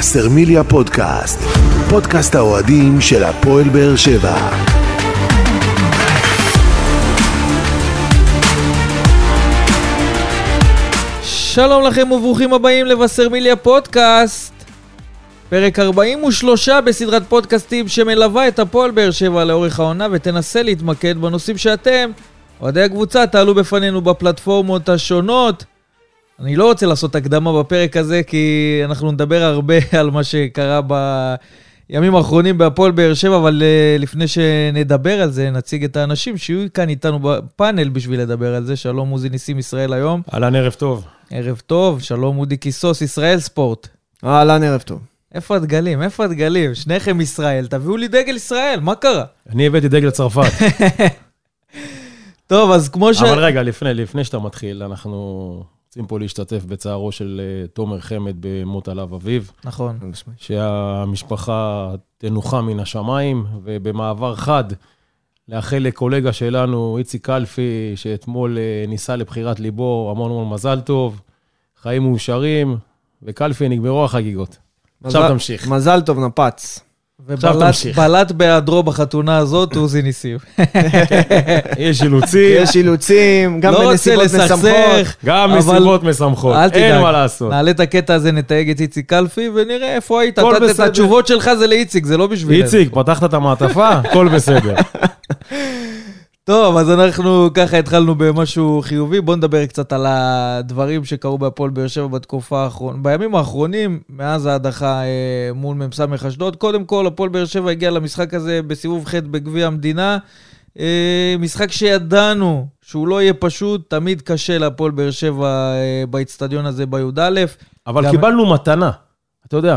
וסרמיליה פודקאסט, פודקאסט האוהדים של הפועל באר שבע. שלום לכם וברוכים הבאים לבשרמיליה פודקאסט. פרק 43 בסדרת פודקאסטים שמלווה את הפועל באר שבע לאורך העונה ותנסה להתמקד בנושאים שאתם, אוהדי הקבוצה, תעלו בפנינו בפלטפורמות השונות. אני לא רוצה לעשות הקדמה בפרק הזה כי אנחנו נדבר הרבה על מה שקרה בימים האחרונים בהפועל באר שבע, אבל uh, לפני שנדבר על זה, נציג את האנשים שיהיו כאן איתנו בפאנל בשביל לדבר על זה. שלום עוזי ניסים ישראל היום. אהלן, ערב טוב. ערב טוב, שלום אודי קיסוס, ישראל ספורט. אהלן, ערב טוב. איפה הדגלים? איפה הדגלים? שניכם ישראל, תביאו לי דגל ישראל, מה קרה? אני הבאתי דגל צרפת. טוב, אז כמו ש... אבל רגע, לפני, לפני שאתה מתחיל, אנחנו רוצים פה להשתתף בצערו של אה, תומר חמד במות עליו אביו. נכון. שהמשפחה תנוחה מן השמיים, ובמעבר חד, לאחל לקולגה שלנו, איציק קלפי, שאתמול אה, ניסה לבחירת ליבו, המון המון מזל טוב, חיים מאושרים, וקלפי, נגמרו החגיגות. עכשיו תמשיך. מזל טוב, נפץ. ובלט בהיעדרו בחתונה הזאת, עוזי ניסים. יש אילוצים, יש אילוצים, גם לא רוצה בנסיבות לסכסך, משמחות. גם מסיבות משמחות. אין מה לעשות. נעלה את הקטע הזה, נתייג את איציק קלפי, ונראה איפה היית. את. התשובות שלך זה לאיציק, זה לא בשבילנו. איציק, פתחת את המעטפה, הכל בסדר. טוב, אז אנחנו ככה התחלנו במשהו חיובי. בואו נדבר קצת על הדברים שקרו בהפועל באר שבע בתקופה האחרונה, בימים האחרונים, מאז ההדחה אה, מול מ"ס אשדוד. קודם כל, הפועל באר שבע הגיע למשחק הזה בסיבוב ח' בגביע המדינה. אה, משחק שידענו שהוא לא יהיה פשוט, תמיד קשה להפועל באר שבע אה, באיצטדיון הזה בי"א. אבל גם- קיבלנו מתנה, אתה יודע.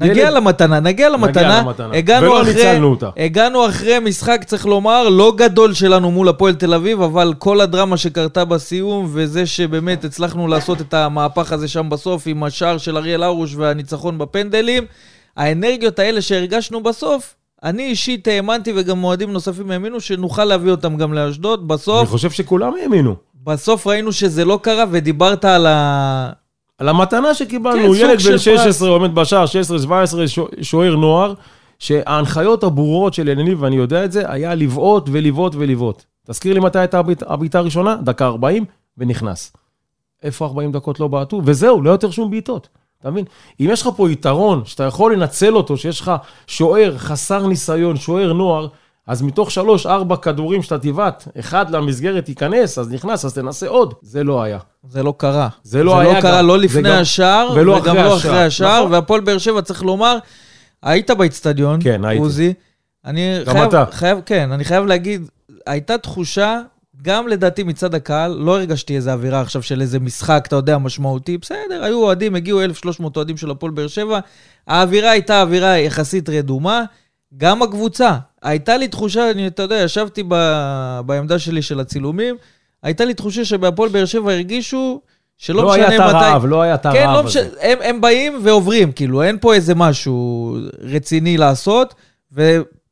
נגיע ילד- למתנה, נגיע למתנה. למתנה. הגענו ולא אחרי, ניצלנו אותה. הגענו אחרי משחק, צריך לומר, לא גדול שלנו מול הפועל תל אביב, אבל כל הדרמה שקרתה בסיום, וזה שבאמת הצלחנו לעשות את המהפך הזה שם בסוף, עם השער של אריאל הרוש והניצחון בפנדלים, האנרגיות האלה שהרגשנו בסוף, אני אישית האמנתי, וגם אוהדים נוספים האמינו, שנוכל להביא אותם גם לאשדוד. אני בסוף, חושב שכולם האמינו. בסוף ראינו שזה לא קרה, ודיברת על ה... על המתנה שקיבלנו, כן, ילד בן פרס. 16 עומד בשער, 16-17, שו- שוער נוער, שההנחיות הברורות של יניב, ואני יודע את זה, היה לבעוט ולבעוט ולבעוט. תזכיר לי מתי הייתה הבעיט- הבעיטה הראשונה? דקה 40, ונכנס. איפה 40 דקות לא בעטו? וזהו, לא יותר שום בעיטות. אתה מבין? אם יש לך פה יתרון, שאתה יכול לנצל אותו, שיש לך שוער חסר ניסיון, שוער נוער, אז מתוך שלוש, ארבע כדורים שאתה תבעט, אחד למסגרת ייכנס, אז נכנס, אז תנסה עוד. זה לא היה. זה לא קרה. זה לא זה היה לא קרה גם. לא זה לפני השער, ולא וגם אחרי לא. אחרי השער, נכון. והפועל באר שבע, צריך לומר, היית באיצטדיון, כן, הייתי. עוזי. אני גם חייב, אתה. חייב, כן, אני חייב להגיד, הייתה תחושה, גם לדעתי מצד הקהל, לא הרגשתי איזה אווירה עכשיו של איזה משחק, אתה יודע, משמעותי. בסדר, היו אוהדים, הגיעו 1,300 אוהדים של הפועל באר שבע. האווירה הייתה אווירה יחסית רדומה. גם הקבוצה, הייתה לי תחושה, אני, אתה יודע, ישבתי ב, בעמדה שלי של הצילומים, הייתה לי תחושה שבהפועל באר שבע הרגישו שלא לא משנה היה מתי... את הרעב, לא היה את הרעב כן, לא הזה. משנה, הם, הם באים ועוברים, כאילו, אין פה איזה משהו רציני לעשות,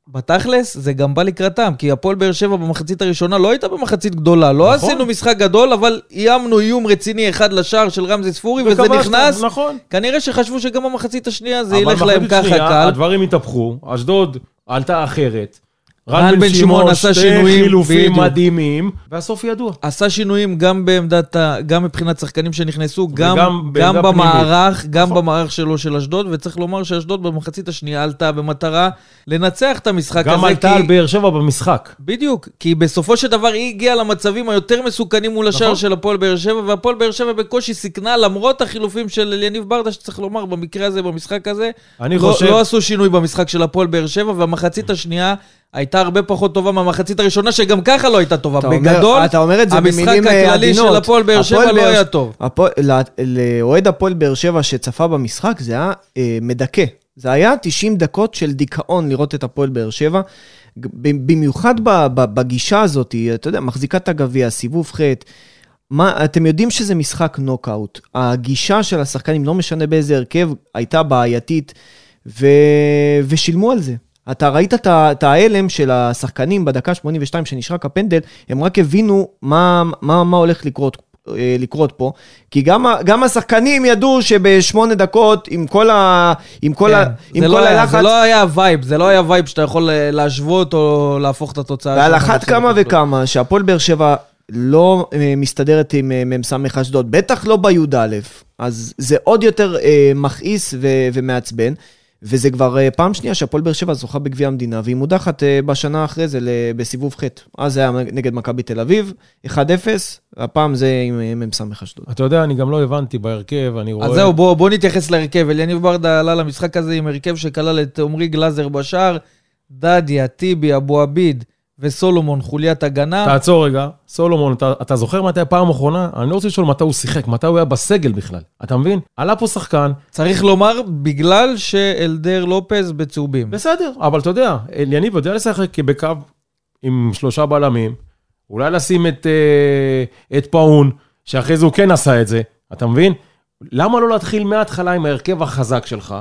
ובתכלס, זה גם בא לקראתם, כי הפועל באר שבע במחצית הראשונה לא הייתה במחצית גדולה, לא נכון. עשינו משחק גדול, אבל איימנו איום רציני אחד לשער של רמזי ספורי, וזה נכנס. נכון. כנראה שחשבו שגם במחצית השנייה זה אבל ילך להם ככה שנייה, קל. הדברים התהפכו, אשדוד עלתה אחרת. רן בן שמעון עשה שינויים, שתי חילופים בדיוק. מדהימים, והסוף ידוע. עשה שינויים גם בעמדת, ה- גם מבחינת שחקנים שנכנסו, גם, גם בעמדה במערך, גם נכון. במערך שלו של אשדוד, וצריך לומר שאשדוד במחצית השנייה עלתה במטרה לנצח את המשחק גם הזה. עלתה כי- על באר שבע במשחק. בדיוק, כי בסופו של דבר היא הגיעה למצבים היותר מסוכנים מול השער נכון. של הפועל באר שבע, והפועל באר שבע בקושי סיכנה, למרות החילופים של אליניב ברדה, שצריך לומר, במקרה הזה, במשחק הזה, אני לא, חושב... לא עשו שינוי במשחק של הפועל באר שבע, והמחצית השנייה הייתה הרבה פחות טובה מהמחצית הראשונה, שגם ככה לא הייתה טובה. אתה אומר- בגדול, אתה אומר את זה המשחק אה, הכללי עדינות. של הפועל באר שבע לא היה טוב. הפועל- ל- לאוהד הפועל באר שבע שצפה במשחק, זה היה אה, מדכא. זה היה 90 דקות של דיכאון לראות את הפועל באר שבע. במיוחד בגישה הזאת, אתה יודע, מחזיקת הגביע, סיבוב ח', מה, אתם יודעים שזה משחק נוקאוט. הגישה של השחקנים, לא משנה באיזה הרכב, הייתה בעייתית, ו... ושילמו על זה. אתה ראית את ה- ההלם של השחקנים בדקה 82 שנשרק הפנדל, הם רק הבינו מה, מה, מה הולך לקרות. אה, לקרות פה, כי גם, ה- גם השחקנים ידעו שבשמונה דקות, עם כל, ה, עם כל, ה, כן. עם זה כל לא היה- הלחץ, זה לא היה vibe, זה לא היה vibe שאתה יכול אה, להשוות או להפוך את התוצאה. ועל אחת כמה. וכמה שהפועל באר שבע לא אה, מסתדרת עם מ"ס אשדוד, בטח לא בי"א, אז זה עוד יותר מכעיס ומעצבן. וזה כבר אה, פעם שנייה שהפועל באר שבע זוכה בגביע המדינה, והיא מודחת אה, בשנה אחרי זה בסיבוב ח'. אז זה היה נגד מכבי תל אביב, 1-0, הפעם זה עם אה, מ"ס אשדוד. אתה יודע, אני גם לא הבנתי בהרכב, אני רואה... אז זהו, בוא, בוא נתייחס להרכב. אליניב ברדה עלה למשחק הזה עם הרכב שכלל את עמרי גלאזר בשער, דדיה, טיבי, אבו עביד וסולומון, חוליית הגנה. תעצור רגע, סולומון, אתה, אתה זוכר מתי הפעם האחרונה? אני לא רוצה לשאול מתי הוא שיחק, מתי הוא היה בסגל בכלל. אתה מבין? עלה פה שחקן, צריך לומר, בגלל שאלדר לופז בצהובים. בסדר, אבל אתה יודע, יניב יודע לשחק בקו עם שלושה בלמים, אולי לשים את, אה, את פאון, שאחרי זה הוא כן עשה את זה, אתה מבין? למה לא להתחיל מההתחלה עם ההרכב החזק שלך?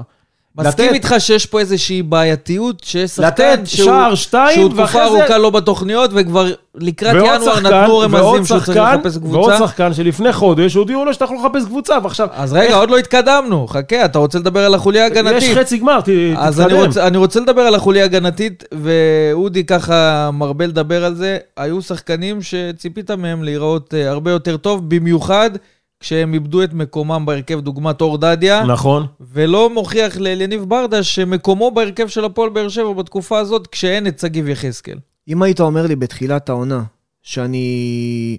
מסכים לתת- איתך שיש פה איזושהי בעייתיות, שיש שחקן שהוא, שער, שתיים, שהוא תקופה זה- ארוכה לא בתוכניות, וכבר לקראת ועוד ינואר נתנו ועוד רמזים שהוא צריך לחפש ועוד קבוצה. שחקן שלפני חודש הודיעו לו שאתה יכול לחפש קבוצה, ועכשיו... אז רגע, עוד לא התקדמנו, חכה, אתה רוצה לדבר על החוליה ההגנתית. יש חצי גמר, ת, אז אני. רוצה, אני רוצה לדבר על החוליה ההגנתית, ואודי ככה מרבה לדבר על זה. היו שחקנים שציפית מהם להיראות אה, הרבה יותר טוב, במיוחד כשהם איבדו את מקומם בהרכב, דוגמת אור דדיה, נכון. ולא מוכיח לאליניב ברדה שמקומו בהרכב של הפועל באר שבע בתקופה הזאת, כשאין את שגיב יחזקאל. אם היית אומר לי בתחילת העונה שאני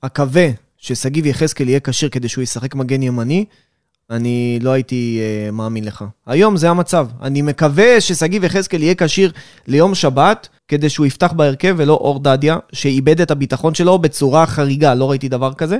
אקווה ששגיב יחזקאל יהיה כשיר כדי שהוא ישחק מגן ימני, אני לא הייתי uh, מאמין לך. היום זה המצב. אני מקווה ששגיב יחזקאל יהיה כשיר ליום שבת, כדי שהוא יפתח בהרכב ולא אור דדיה, שאיבד את הביטחון שלו בצורה חריגה, לא ראיתי דבר כזה.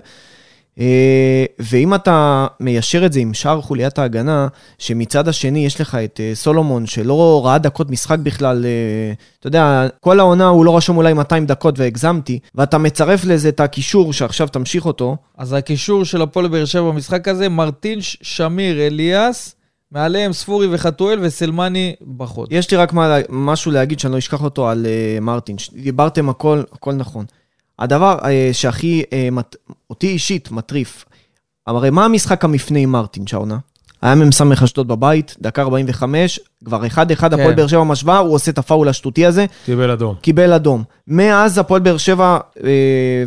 אה, ואם אתה מיישר את זה עם שאר חוליית ההגנה, שמצד השני יש לך את אה, סולומון, שלא ראה דקות משחק בכלל, אה, אתה יודע, כל העונה הוא לא רשום אולי 200 דקות והגזמתי, ואתה מצרף לזה את הקישור שעכשיו תמשיך אותו, אז הקישור של הפועל באר שבע במשחק הזה, מרטינש, שמיר, אליאס, מעליהם ספורי וחתואל וסלמני בחוד. יש לי רק מה, משהו להגיד שאני לא אשכח אותו על uh, מרטין. ש- דיברתם הכל, הכל נכון. הדבר uh, שהכי, מת, אותי אישית מטריף, הרי מה המשחק המפנה עם מרטין שהעונה? היה מ"ס אשדוד בבית, דקה 45, כבר 1-1 הפועל באר שבע משווה, הוא עושה את הפאול השטותי הזה, קיבל אדום. קיבל אדום. מאז הפועל באר שבע אה,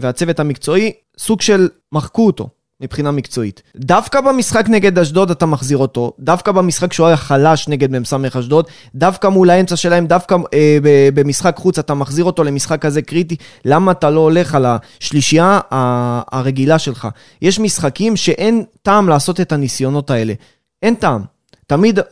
והצוות המקצועי, סוג של מחקו אותו מבחינה מקצועית. דווקא במשחק נגד אשדוד אתה מחזיר אותו, דווקא במשחק שהוא היה חלש נגד מ"ס אשדוד, דווקא מול האמצע שלהם, דווקא אה, במשחק חוץ אתה מחזיר אותו למשחק כזה קריטי. למה אתה לא הולך על השלישייה הרגילה שלך? יש משחקים שאין טעם לעשות את הניסיונות האלה. אין טעם. תמיד אה,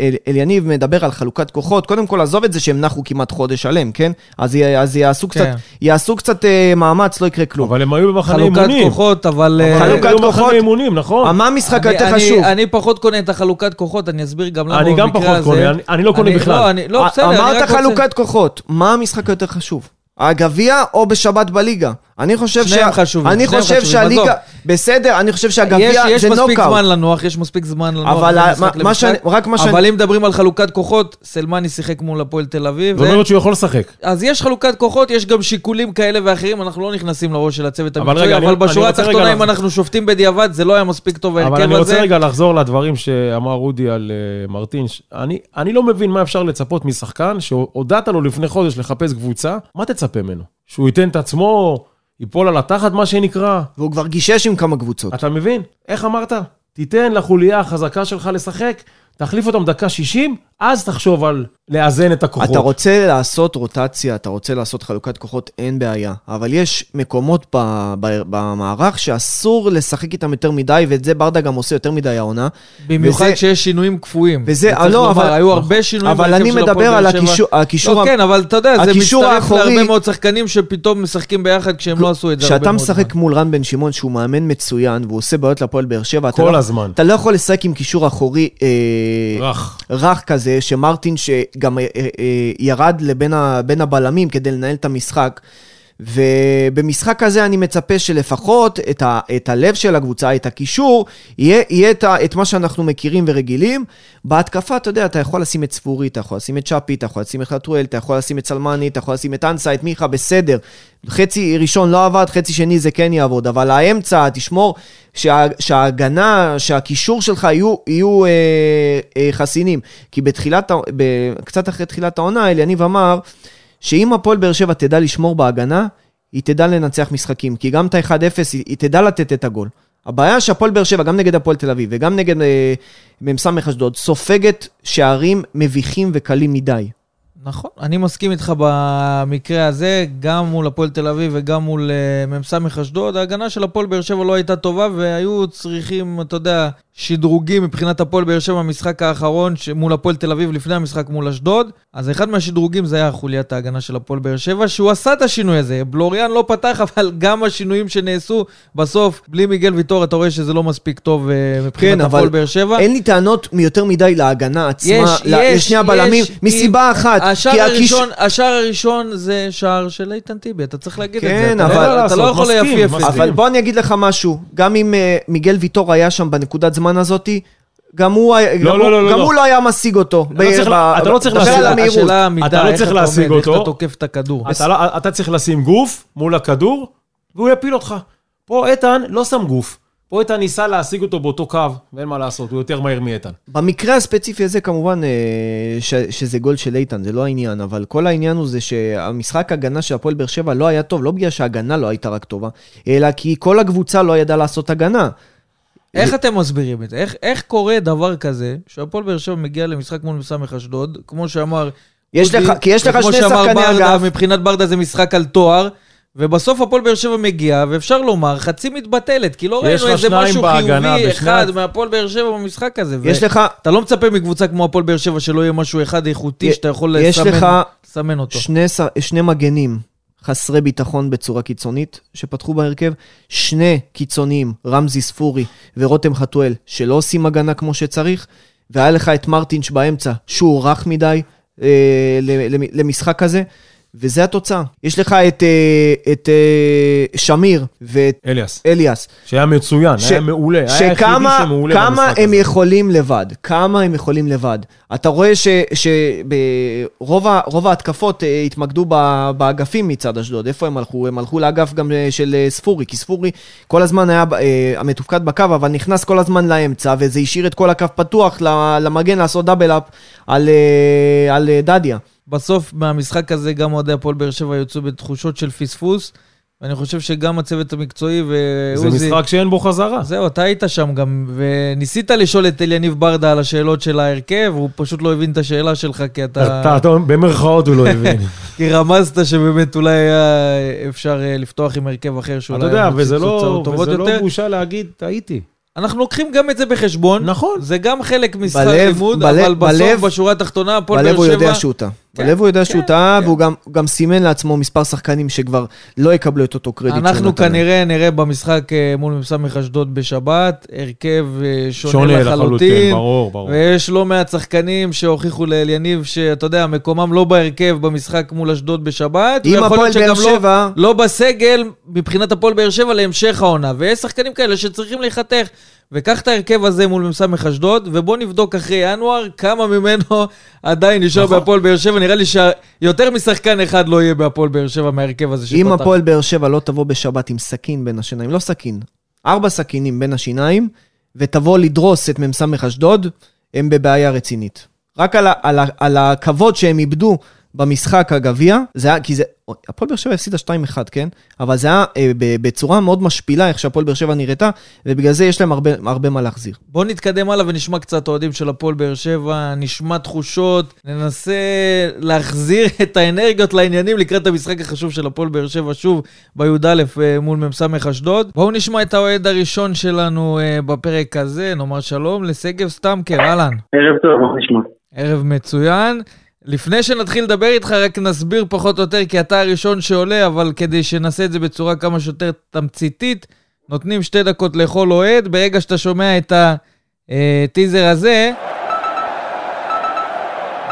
אל, אליניב מדבר על חלוקת כוחות, קודם כל עזוב את זה שהם נחו כמעט חודש שלם, כן? אז, י- אז יעשו קצת, כן. יעשו קצת אה, מאמץ, לא יקרה כלום. אבל הם היו במחנה חלוקת אימונים. כוחות, אבל... אבל אה, הם חלוקת היו במחנה כוחות. אימונים, נכון. מה המשחק היותר אני- חשוב? אני פחות קונה את החלוקת כוחות, אני אסביר גם למה אני גם פחות הזה- קונה, אני- אני לא קונה אני- בכלל. לא, אני- לא, בסדר, אני אמרת רק רוצה... חלוקת כוחות, מה המשחק היותר חשוב? הגביע או בשבת בליגה? אני חושב שניהם חשובים, אני שניהם חושב חשובים, שהליגה... בסדר, אני חושב יש, שהגביע יש זה מספיק נוקאוט. זמן לנוח, יש מספיק זמן לנוח. אבל ה- מה- מה. שאני- רק מה שאני- אבל אם מדברים על חלוקת כוחות, סלמני שיחק מול הפועל תל אביב. זאת ו- אומרת שהוא יכול לשחק. אז יש חלוקת כוחות, יש גם שיקולים כאלה ואחרים, אנחנו לא נכנסים לראש של הצוות אבל המקצועי, רגע, אבל אני- בשורה רוצה התחתונה, רגע אם אנחנו שופטים בדיעבד, זה לא היה מספיק טוב אבל ההרכב אני רוצה הזה. רגע לחזור לדברים שאמר אודי על uh, מרטין. ש- אני, אני לא מבין מה אפשר לצפות משחקן שהודעת לו לפני חודש לחפש קבוצה, מה תצפה ממנו? שהוא ייתן את עצמו, ייפול על התחת, מה שנקרא? והוא כבר גישש עם כמה קבוצות. אתה מבין? איך אמרת? תיתן לחוליה החזקה שלך לשחק, תחליף אותם דקה 60, אז תחשוב על לאזן את הכוחות. אתה רוצה לעשות רוטציה, אתה רוצה לעשות חלוקת כוחות, אין בעיה. אבל יש מקומות ב- ב- במערך שאסור לשחק איתם יותר מדי, ואת זה ברדה גם עושה יותר מדי העונה. במיוחד וזה- שיש שינויים קפואים. וזה- וצריך לא, לומר, אבל- היו הרבה שינויים אבל אני מדבר על שבע. הקישור- הקישור... לא, כן, אבל אתה יודע, זה מצטרף האחורי- להרבה מאוד שחקנים שפתאום משחקים ביחד כשהם לא עשו את זה הרבה כשאתה משחק. מול רן בן שמעון, שהוא מאמן מצוין, והוא עושה בעיות להפועל באר שבע, אתה כל לא- הזמן. אתה לא יכול לשחק עם קישור אחורי אה, רך. רך כזה, שמרטין שגם אה, אה, אה, ירד לבין הבלמים כדי לנהל את המשחק. ובמשחק הזה אני מצפה שלפחות את, ה, את הלב של הקבוצה, את הקישור, יהיה, יהיה את, ה, את מה שאנחנו מכירים ורגילים. בהתקפה, אתה יודע, אתה יכול לשים את ספורי, אתה יכול לשים את צ'אפי, אתה יכול לשים את חתואל, אתה יכול לשים את סלמני, אתה יכול לשים את אנסה, את מיכה, בסדר. חצי ראשון לא עבד, חצי שני זה כן יעבוד, אבל האמצע, תשמור שה, שההגנה, שהקישור שלך יהיו, יהיו אה, אה, חסינים. כי בתחילת, ב, קצת אחרי תחילת העונה, אליניב אמר, שאם הפועל באר שבע תדע לשמור בהגנה, היא תדע לנצח משחקים. כי גם את ה-1-0, היא, היא תדע לתת את הגול. הבעיה שהפועל באר שבע, גם נגד הפועל תל אביב וגם נגד אה, מ"ס אשדוד, סופגת שערים מביכים וקלים מדי. נכון, אני מסכים איתך במקרה הזה, גם מול הפועל תל אביב וגם מול uh, מ"ס אשדוד. ההגנה של הפועל באר שבע לא הייתה טובה, והיו צריכים, אתה יודע, שדרוגים מבחינת הפועל באר שבע במשחק האחרון מול הפועל תל אביב לפני המשחק מול אשדוד. אז אחד מהשדרוגים זה היה חוליית ההגנה של הפועל באר שבע, שהוא עשה את השינוי הזה. בלוריאן לא פתח, אבל גם השינויים שנעשו בסוף, בלי מיגל ויטור, אתה רואה שזה לא מספיק טוב uh, מבחינת כן, הפועל באר שבע. אין לי טענות יותר מדי להגנה עצמה, יש, יש, לשני הבלמים, מסיבה אחת. השער הראשון, הכיש... השער הראשון זה שער של איתן טיבי, אתה צריך להגיד כן, את זה. כן, אבל... אתה, אתה לא יכול לייפייף את זה. אבל בוא אני אגיד לך משהו, גם אם uh, מיגל ויטור היה שם בנקודת זמן הזאתי, גם הוא, לא, גם, לא, הוא, לא, גם לא. הוא לא היה משיג אותו. אתה, ב, לא צריך, ב, אתה לא צריך להשיג אותו. השאלה המידה, אתה לא צריך להשיג אותו. איך אתה תוקף את הכדור. אתה, לא, אתה צריך לשים גוף מול הכדור, והוא יפיל אותך. פה איתן לא שם גוף. פה איתן ניסה להשיג אותו באותו קו, ואין מה לעשות, הוא יותר מהיר מאיתן. במקרה הספציפי הזה, כמובן אה, ש, שזה גול של איתן, זה לא העניין, אבל כל העניין הוא זה שהמשחק הגנה של הפועל באר שבע לא היה טוב, לא בגלל שההגנה לא הייתה רק טובה, אלא כי כל הקבוצה לא ידעה לעשות הגנה. איך אתם מסבירים את זה? איך, איך קורה דבר כזה, שהפועל באר שבע מגיע למשחק מול מסמך אשדוד, כמו שאמר... יש לך, כי יש לך שני שחקני אגף. מבחינת ברדה זה משחק על תואר, ובסוף הפועל באר שבע מגיע, ואפשר לומר, חצי מתבטלת, כי לא ראינו איזה משהו חיובי אחד מהפועל באר שבע במשחק הזה. יש לך... אתה לא מצפה מקבוצה כמו הפועל באר שבע שלא יהיה משהו אחד איכותי שאתה יכול לסמן אותו. יש לך שני מגנים חסרי ביטחון בצורה קיצונית שפתחו בהרכב, שני קיצוניים, רמזי ספורי ורותם חתואל, שלא עושים הגנה כמו שצריך, והיה לך את מרטינש באמצע, שהוא רך מדי אה, למשחק הזה. וזה התוצאה. יש לך את, אה, את אה, שמיר ואת אליאס. אליאס. שהיה מצוין, ש... היה מעולה. היה היחידי שמעולה במשחק הזה. כמה הם יכולים לבד, כמה הם יכולים לבד. אתה רואה שרוב ההתקפות אה, התמקדו באגפים מצד אשדוד. איפה הם הלכו? הם הלכו לאגף גם של ספורי, כי ספורי כל הזמן היה המתופקד בקו, אבל נכנס כל הזמן לאמצע, וזה השאיר את כל הקו פתוח למגן לעשות דאבל אפ על, על דדיה. בסוף מהמשחק הזה גם אוהדי הפועל באר שבע יוצאו בתחושות של פספוס. ואני חושב שגם הצוות המקצועי ועוזי... זה משחק שאין בו חזרה. זהו, אתה היית שם גם, וניסית לשאול את אליניב ברדה על השאלות של ההרכב, הוא פשוט לא הבין את השאלה שלך, כי אתה... אתה, אתה במרכאות הוא לא הבין. כי רמזת שבאמת אולי היה אפשר אה, לפתוח עם הרכב אחר, שאולי... אתה יודע, וזה לא, וזה לא בושה להגיד, טעיתי. אנחנו לוקחים גם את זה בחשבון. נכון. זה גם חלק משחק לימוד, בלב, אבל בסוף, בלב, בשורה התחתונה, הפועל באר שבע... בלב הוא יודע שהוא טעה. כן, בלב הוא יודע שהוא כן, טעה, כן. והוא גם, גם סימן לעצמו מספר שחקנים שכבר לא יקבלו את אותו קרדיט אנחנו כנראה נראה במשחק אה, מול מ"ס אשדוד בשבת, הרכב אה, שונה, שונה לחלוטין. לחלוטין, ברור, ברור. ויש לא מעט שחקנים שהוכיחו לאליניב שאתה יודע, מקומם לא בהרכב במשחק מול אשדוד בשבת. אם הפועל באר לא- שבע... לא, לא בסגל, מבחינת הפועל באר שבע, להמשך העונה. ויש שחקנים כאלה שצריכים להיחתך. וקח את ההרכב הזה מול מ"ס אשדוד, ובוא נבדוק אחרי ינואר כמה ממנו עדיין נשאר נכון. בהפועל באר שבע. נראה לי שיותר משחקן אחד לא יהיה בהפועל באר שבע מההרכב הזה שפתח. אם הפועל באר שבע לא תבוא בשבת עם סכין בין השיניים, לא סכין, ארבע סכינים בין השיניים, ותבוא לדרוס את מ"ס אשדוד, הם בבעיה רצינית. רק על, על, על הכבוד שהם איבדו במשחק הגביע, זה היה, כי זה, הפועל באר שבע הפסידה 2-1, כן? אבל זה היה אה, בצורה מאוד משפילה, איך שהפועל באר שבע נראתה, ובגלל זה יש להם הרבה, הרבה מה להחזיר. בואו נתקדם הלאה ונשמע קצת אוהדים של הפועל באר שבע, נשמע תחושות, ננסה להחזיר את האנרגיות לעניינים לקראת המשחק החשוב של הפועל באר שבע, שוב, בי"א אה, מול מ"ס אשדוד. בואו נשמע את האוהד הראשון שלנו אה, בפרק הזה, נאמר שלום לשגב סטמקר, אהלן. ערב טוב, מה נשמע? ערב מצוין. לפני שנתחיל לדבר איתך, רק נסביר פחות או יותר, כי אתה הראשון שעולה, אבל כדי שנעשה את זה בצורה כמה שיותר תמציתית, נותנים שתי דקות לכל אוהד. ברגע שאתה שומע את הטיזר הזה,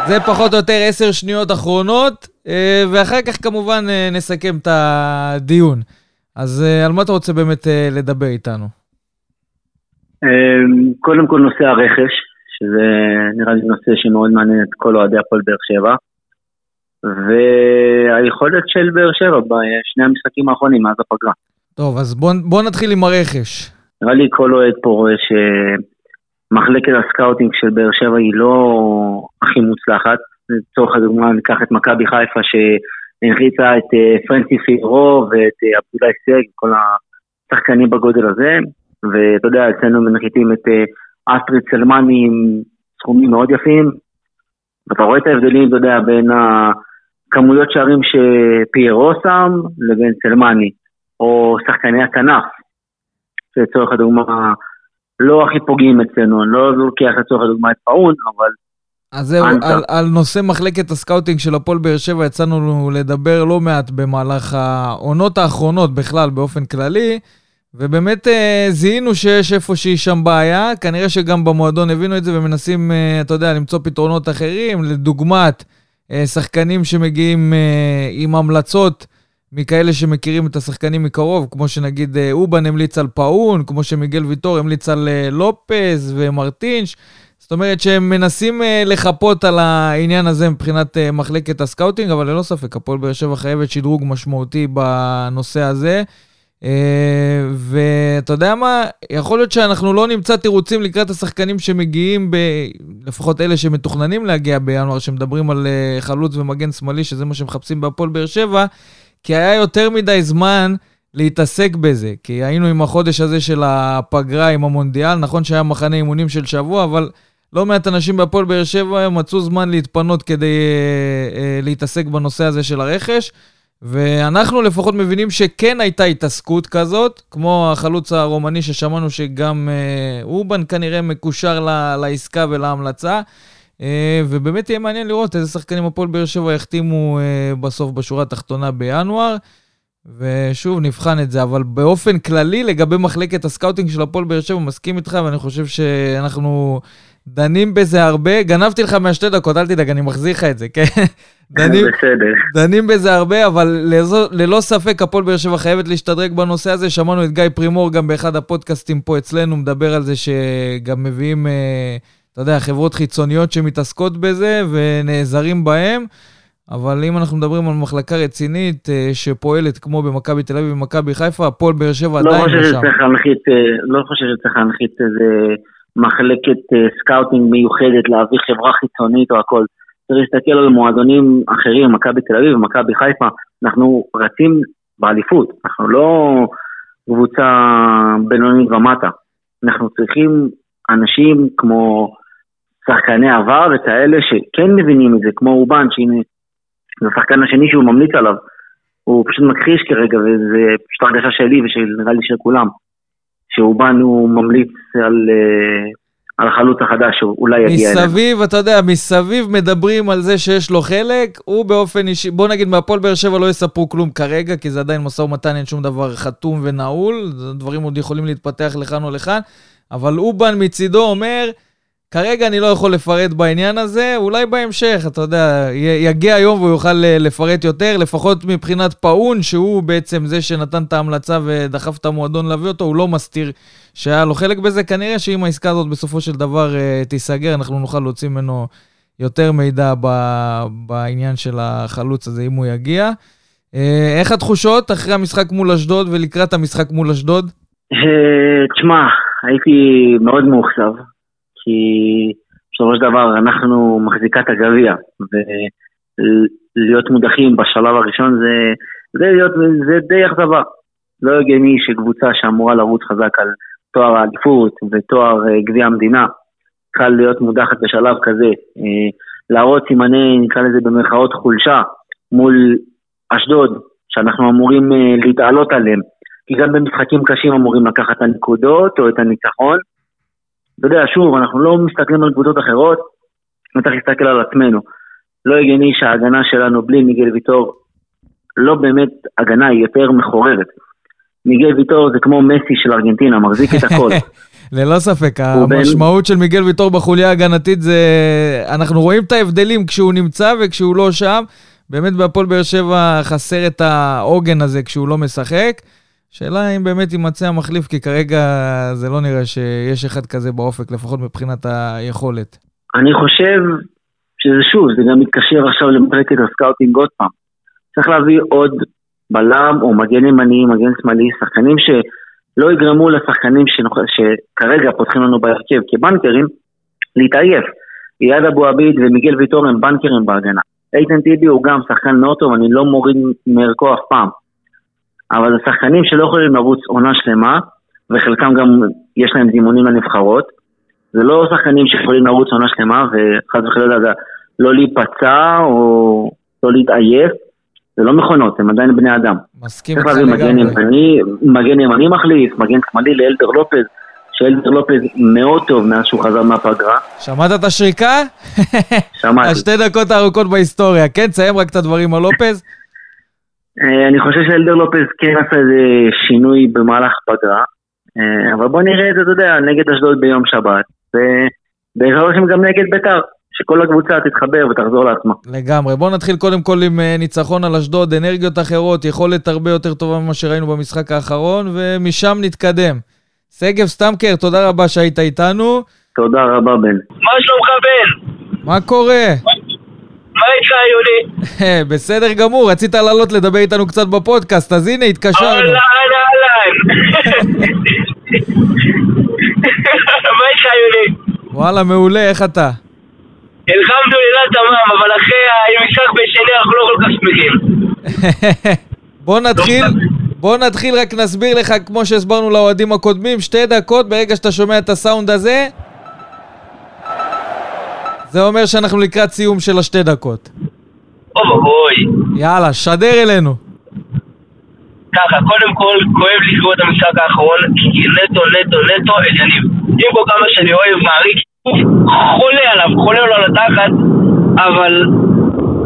זה פחות או יותר עשר שניות אחרונות, אה, ואחר כך כמובן אה, נסכם את הדיון. אז אה, על מה אתה רוצה באמת אה, לדבר איתנו? קודם כל נושא הרכש, שזה נראה לי נושא שמאוד מעניין את כל אוהדי הפועל באר שבע. והיכולת של באר שבע בשני המשחקים האחרונים מאז הפגרה. טוב, אז בוא, בוא נתחיל עם הרכש. נראה לי כל אוהד פה רואה שמחלקת הסקאוטינג של באר שבע היא לא הכי מוצלחת. לצורך הדוגמה ניקח את מכבי חיפה שהנחיתה את אה, פרנצדי פיירו ואת אה, עבדולאי סק, כל השחקנים בגודל הזה. ואתה יודע, אצלנו מנחיתים את אה, אסטריט סלמאני עם סכומים מאוד יפים. ואתה רואה את ההבדלים, אתה יודע, בין הכמויות שערים שפיירו שם לבין סלמני, או שחקני הכנף, שלצורך הדוגמה לא הכי פוגעים אצלנו, אני לא לוקח לצורך הדוגמה את פאון, אבל... אז זהו. על, על נושא מחלקת הסקאוטינג של הפועל באר שבע יצאנו לדבר לא מעט במהלך העונות האחרונות בכלל, באופן כללי, ובאמת אה, זיהינו שיש איפושהי שם בעיה, כנראה שגם במועדון הבינו את זה ומנסים, אה, אתה יודע, למצוא פתרונות אחרים, לדוגמת, אה, שחקנים שמגיעים אה, עם המלצות מכאלה שמכירים את השחקנים מקרוב, כמו שנגיד אה, יובאן המליץ על פאון, כמו שמיגל ויטור המליץ על אה, לופז ומרטינש. זאת אומרת שהם מנסים אה, לחפות על העניין הזה מבחינת אה, מחלקת הסקאוטינג, אבל ללא ספק, הפועל באר שבע חייבת שדרוג משמעותי בנושא הזה. אה, ואתה יודע מה, יכול להיות שאנחנו לא נמצא תירוצים לקראת השחקנים שמגיעים, ב... לפחות אלה שמתוכננים להגיע בינואר, שמדברים על אה, חלוץ ומגן שמאלי, שזה מה שמחפשים בהפועל באר שבע, כי היה יותר מדי זמן להתעסק בזה. כי היינו עם החודש הזה של הפגרה עם המונדיאל, נכון שהיה מחנה אימונים של שבוע, אבל לא מעט אנשים בהפועל באר שבע מצאו זמן להתפנות כדי אה, להתעסק בנושא הזה של הרכש. ואנחנו לפחות מבינים שכן הייתה התעסקות כזאת, כמו החלוץ הרומני ששמענו שגם אה, אובן כנראה מקושר ל, לעסקה ולהמלצה. אה, ובאמת יהיה מעניין לראות איזה שחקנים הפועל באר שבע יחתימו אה, בסוף בשורה התחתונה בינואר. ושוב, נבחן את זה, אבל באופן כללי, לגבי מחלקת הסקאוטינג של הפועל באר שבע, מסכים איתך, ואני חושב שאנחנו דנים בזה הרבה. גנבתי לך מהשתי דקות, אל תדאג, אני מחזיר לך את זה, כן? דנים, בסדר. דנים בזה הרבה, אבל לזו, ללא ספק הפועל באר שבע חייבת להשתדרג בנושא הזה. שמענו את גיא פרימור גם באחד הפודקאסטים פה אצלנו, מדבר על זה שגם מביאים, אה, אתה יודע, חברות חיצוניות שמתעסקות בזה ונעזרים בהם. אבל אם אנחנו מדברים על מחלקה רצינית אה, שפועלת כמו במכבי תל אביב ומכבי חיפה, הפועל באר שבע לא עדיין חושב לא שם. שצריך להנחית, אה, לא חושב שצריך להנחית איזה מחלקת אה, סקאוטינג מיוחדת, להביא חברה חיצונית או הכל. צריך להסתכל על מועדונים אחרים, מכבי תל אביב ומכבי חיפה, אנחנו רצים באליפות, אנחנו לא קבוצה בינונית ומטה. אנחנו צריכים אנשים כמו שחקני עבר וכאלה שכן מבינים את זה, כמו אובן, שהנה, זה השחקן השני שהוא ממליץ עליו. הוא פשוט מכחיש כרגע, וזה פשוט הרגשה שלי ונראה לי של כולם. שאובן הוא ממליץ על, אה, על החלוץ החדש שאולי יגיע אלינו. מסביב, אתה יודע, מסביב מדברים על זה שיש לו חלק, הוא באופן אישי, בוא נגיד מהפועל באר שבע לא יספרו כלום כרגע, כי זה עדיין משא ומתן, אין שום דבר חתום ונעול, דברים עוד יכולים להתפתח לכאן או לכאן, אבל אובן מצידו אומר, כרגע אני לא יכול לפרט בעניין הזה, אולי בהמשך, אתה יודע, יגיע היום והוא יוכל אה, לפרט יותר, לפחות מבחינת פאון, שהוא בעצם זה שנתן את ההמלצה ודחף את המועדון להביא אותו, הוא לא מסתיר שהיה לו חלק בזה. כנראה שאם העסקה הזאת בסופו של דבר אה, תיסגר, אנחנו נוכל להוציא ממנו יותר מידע בעניין של החלוץ הזה, אם הוא יגיע. אה, איך התחושות אחרי המשחק מול אשדוד ולקראת המשחק מול אשדוד? תשמע, הייתי מאוד מאוכזב, כי בסופו של דבר אנחנו מחזיקת הגביע, ולהיות מודחים בשלב הראשון זה, זה, להיות, זה די אכזבה. לא הגיוני שקבוצה שאמורה לרוץ חזק על תואר האליפות ותואר אה, גביע המדינה, צריכה להיות מודחת בשלב כזה. אה, להראות סימני, נקרא לזה במרכאות חולשה, מול אשדוד, שאנחנו אמורים אה, להתעלות עליהם. כי גם במשחקים קשים אמורים לקחת את הנקודות או את הניצחון. אתה יודע, שוב, אנחנו לא מסתכלים על קבוצות אחרות, צריך להסתכל על עצמנו. לא הגיוני שההגנה שלנו בלי מיגל ויטור לא באמת הגנה, היא יותר מחוררת. מיגל ויטור זה כמו מסי של ארגנטינה, מחזיק את הכל. ללא ספק, הוא בין- המשמעות של מיגל ויטור בחוליה ההגנתית זה... אנחנו רואים את ההבדלים כשהוא נמצא וכשהוא לא שם, באמת בהפועל באר שבע חסר את העוגן הזה כשהוא לא משחק. שאלה אם באמת יימצא המחליף, כי כרגע זה לא נראה שיש אחד כזה באופק, לפחות מבחינת היכולת. אני חושב שזה שוב, זה גם מתקשר עכשיו למחלקת הסקאוטינג עוד פעם. צריך להביא עוד בלם או מגן ימני, מגן שמאלי, שחקנים שלא יגרמו לשחקנים שנוח... שכרגע פותחים לנו בהרכב כבנקרים, להתעייף. איאד אבו עביד ומיגל ויטור הם בנקרים בהגנה. איתן טיבי הוא גם שחקן מאוד טוב, אני לא מוריד מערכו אף פעם. אבל זה שחקנים שלא יכולים לרוץ עונה שלמה, וחלקם גם יש להם זימונים לנבחרות. זה לא שחקנים שיכולים לרוץ עונה שלמה, וחס וחלילה לא להיפצע או לא להתעייף. זה לא מכונות, הם עדיין בני אדם. מסכים איתך לגמרי. מגן ימני, מגן ימני מחליף, מגן שמאלי לאלדר לופז, שאלדר לופז מאוד טוב מאז שהוא חזר מהפגרה. שמעת את השריקה? שמעתי. השתי דקות הארוכות בהיסטוריה. כן, תסיים רק את הדברים על לופז. אה, אני חושב שאלדר לופז כן עשה איזה שינוי במהלך פגרה, אה, אבל בוא נראה את זה, אתה יודע, נגד אשדוד ביום שבת, ובעזרת השם גם נגד בית"ר. שכל הקבוצה תתחבר ותחזור לעצמה. לגמרי. בואו נתחיל קודם כל עם אה, ניצחון על אשדוד, אנרגיות אחרות, יכולת הרבה יותר טובה ממה שראינו במשחק האחרון, ומשם נתקדם. שגב סטמקר, תודה רבה שהיית איתנו. תודה רבה, בן. מה שלומך, בן? מה קורה? איתך, יולי? בסדר גמור, רצית לעלות לדבר איתנו קצת בפודקאסט, אז הנה, התקשרנו. אהלן, אהלן. מה איתך, יולי? וואלה, מעולה, איך אתה? אלחמדולillah תמם, אבל אחרי המשחק בשני אנחנו לא כל כך שמחים. בוא נתחיל, בוא נתחיל, רק נסביר לך, כמו שהסברנו לאוהדים הקודמים, שתי דקות, ברגע שאתה שומע את הסאונד הזה, זה אומר שאנחנו לקראת סיום של השתי דקות. אוי. יאללה, שדר אלינו. ככה, קודם כל, כואב לסגור את המשחק האחרון, כי נטו, נטו, נטו, עניינים. עם כל כמה שאני אוהב, מעריך, חולה עליו, חולה לו על התחת, אבל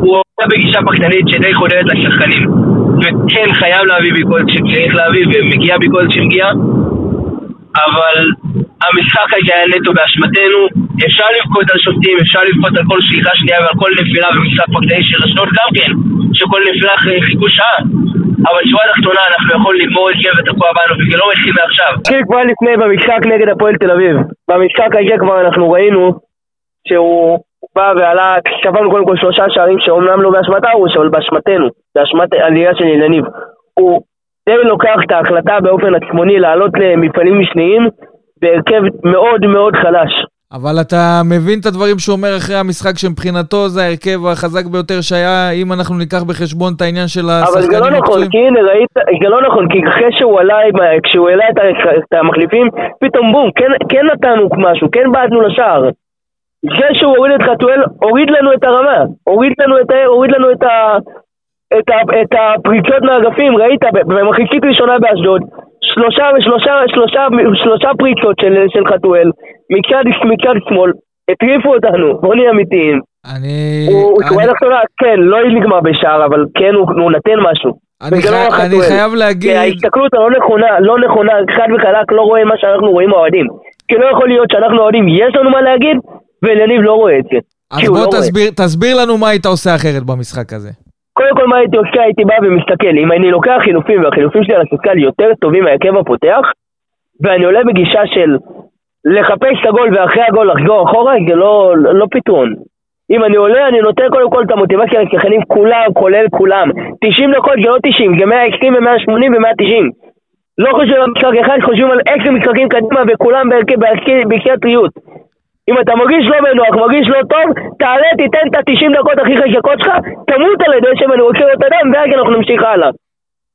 הוא עושה בגישה פחדנית שדי חודרת לשחקנים. וכן, חייב להביא ביקורת שצריך להביא, ומגיע ביקורת שמגיעה, אבל המשחק היה נטו באשמתנו. אפשר לבכות על שופטים, אפשר לבכות על כל שליחה שנייה ועל כל נפילה במשחק פחדני של אשדוד גם כן, שכל נפילה חיכו שעה. אבל שורה תחתונה אנחנו יכולים לגמור את גבר תקוע בנו, וזה לא מתחיל מעכשיו. התחיל כבר לפני במשחק נגד הפועל תל אביב. במשחק הזה כבר אנחנו ראינו שהוא בא ועלה, ספרנו קודם כל שלושה שערים שאומנם לא באשמת ארוש, אבל באשמתנו, באשמת עלייה של ילניב. הוא די לוקח את ההחלטה באופן עצמוני לעלות למפעלים משניים בהרכב מאוד מאוד חלש. אבל אתה מבין את הדברים שהוא אומר אחרי המשחק שמבחינתו זה ההרכב החזק ביותר שהיה, אם אנחנו ניקח בחשבון את העניין של השחקנים אבל זה לא נכון, כי הנה ראית, זה לא נכון, כי אחרי שהוא עלה, כשהוא העלה את, את המחליפים, פתאום בום, כן, כן נתנו משהו, כן בעטנו לשער. זה שהוא הוריד את חתואל, הוריד לנו את הרמה, הוריד לנו את, הוריד לנו את, ה, את, ה, את הפריצות מהאגפים, ראית, במחצית ראשונה באשדוד, שלושה ושלושה, שלושה, שלושה פריצות של, של חתואל, מצד, מצד שמאל, הטריפו אותנו, בוא נהיה אמיתיים. אני... הוא שורה תחתונה, כן, לא נגמר בשער, אבל כן, הוא, הוא נתן משהו. אני, חי... לא אני חייב להגיד... ההסתכלות הלא נכונה, לא נכונה, חד וחלק, לא רואה מה שאנחנו רואים האוהדים. כי לא יכול להיות שאנחנו אוהדים, יש לנו מה להגיד, ואליניב לא רואה את זה. אז בוא לא תסביר, תסביר לנו מה היית עושה אחרת במשחק הזה. קודם כל מה הייתי עושה, הייתי בא ומסתכל, אם אני לוקח חילופים והחילופים שלי על הספסל יותר טובים מהרכב הפותח, ואני עולה בגישה של לחפש את הגול ואחרי הגול לחזור אחורה, זה לא, לא פתרון. אם אני עולה, אני נותן קודם כל את המוטיבציה לשחקנים כולם, כולל כולם. 90 דקות זה לא 90, זה 120 ו-180 ו-190. לא חושבים על משחק אחד, חושבים על עשר משחקים קדימה וכולם בהרכב טריות. אם אתה מרגיש לא בנוח, מרגיש לא טוב, תעלה, תיתן את ה-90 דקות הכי חשקות שלך, תמות על ידי אני רוצה לראות אדם, ואז אנחנו נמשיך הלאה.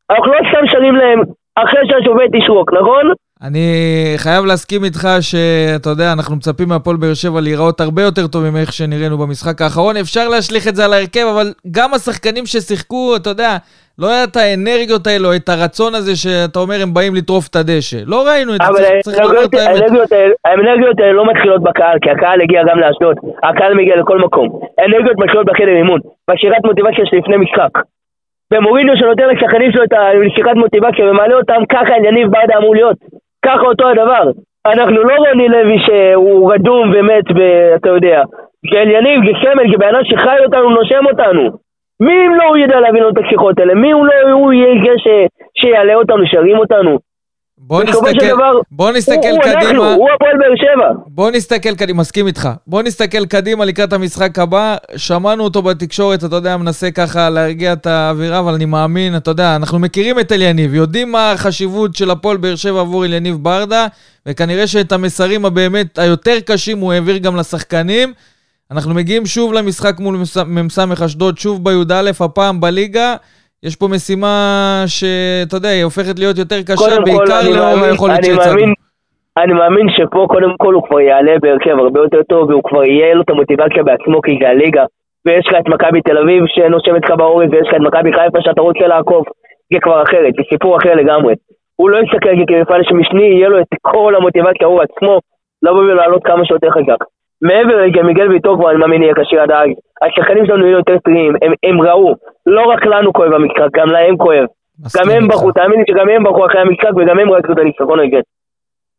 אנחנו לא סתם שרים להם אחרי שהשופט ישרוק, נכון? אני חייב להסכים איתך שאתה יודע, אנחנו מצפים מהפועל באר שבע להיראות הרבה יותר טוב מאיך שנראינו במשחק האחרון. אפשר להשליך את זה על ההרכב, אבל גם השחקנים ששיחקו, אתה יודע, לא היה את האנרגיות האלו, את הרצון הזה שאתה אומר הם באים לטרוף את הדשא. לא ראינו את זה, צריך לראות את האמת. האנרגיות האלה לא מתחילות בקהל, כי הקהל הגיע גם לאשדוד. הקהל מגיע לכל מקום. האנרגיות מתחילות בחדר אימון, בשירת מוטיבציה שלפני משחק. במוריניו שנותן לשחקנים שלו את השירת מוטיבציה ומעלה אותם, ככה יניב ברדה אמור להיות. ככה אותו הדבר. אנחנו לא רוני לוי שהוא רדום ומת, ואתה יודע. זה יניב, זה סמל, זה בן אדם שחי אותנו, נושם אותנו. מי אם לא הוא ידע להבין לנו את הקשיחות האלה? מי אם לא הוא יהיה זה ש- שיעלה אותנו, שירים אותנו? בוא נסתכל, דבר, בוא נסתכל הוא, הוא אנחנו, קדימה. הוא הפועל באר שבע. בוא נסתכל קדימה, מסכים איתך. בוא נסתכל קדימה לקראת המשחק הבא. שמענו אותו בתקשורת, אתה יודע, מנסה ככה להרגיע את האווירה, אבל אני מאמין, אתה יודע, אנחנו מכירים את אליניב, יודעים מה החשיבות של הפועל באר שבע עבור אליניב ברדה, וכנראה שאת המסרים הבאמת היותר קשים הוא העביר גם לשחקנים. אנחנו מגיעים שוב למשחק מול מ"ס אשדוד, שוב בי"א, הפעם בליגה. יש פה משימה שאתה יודע, היא הופכת להיות יותר קשה, בעיקר לאור היכולת שהצגנו. מאמין- אני מאמין שפה קודם כל הוא כבר יעלה בהרכב הרבה יותר טוב והוא כבר יהיה לו את המוטיבציה בעצמו כי זה הליגה ויש לך את מכבי תל אביב שנושמת לך בעורף ויש לך את מכבי חיפה שאתה רוצה לעקוף זה כבר אחרת, זה סיפור אחר לגמרי. הוא לא יסתכל על זה כמפעל שמשני, יהיה לו את כל המוטיבציה הוא עצמו לבוא ולעלות כמה שיותר חזק מעבר לזה, מיגל ויטור כבר אני מאמין יהיה כשיר עד אז השחקנים שלנו יהיו יותר טריים, הם, הם ראו לא רק לנו כואב המשחק, גם להם כואב גם הם. בחרו, תאמין לי שגם הם בחרו אחרי המשחק וגם הם רצו את הניצחון.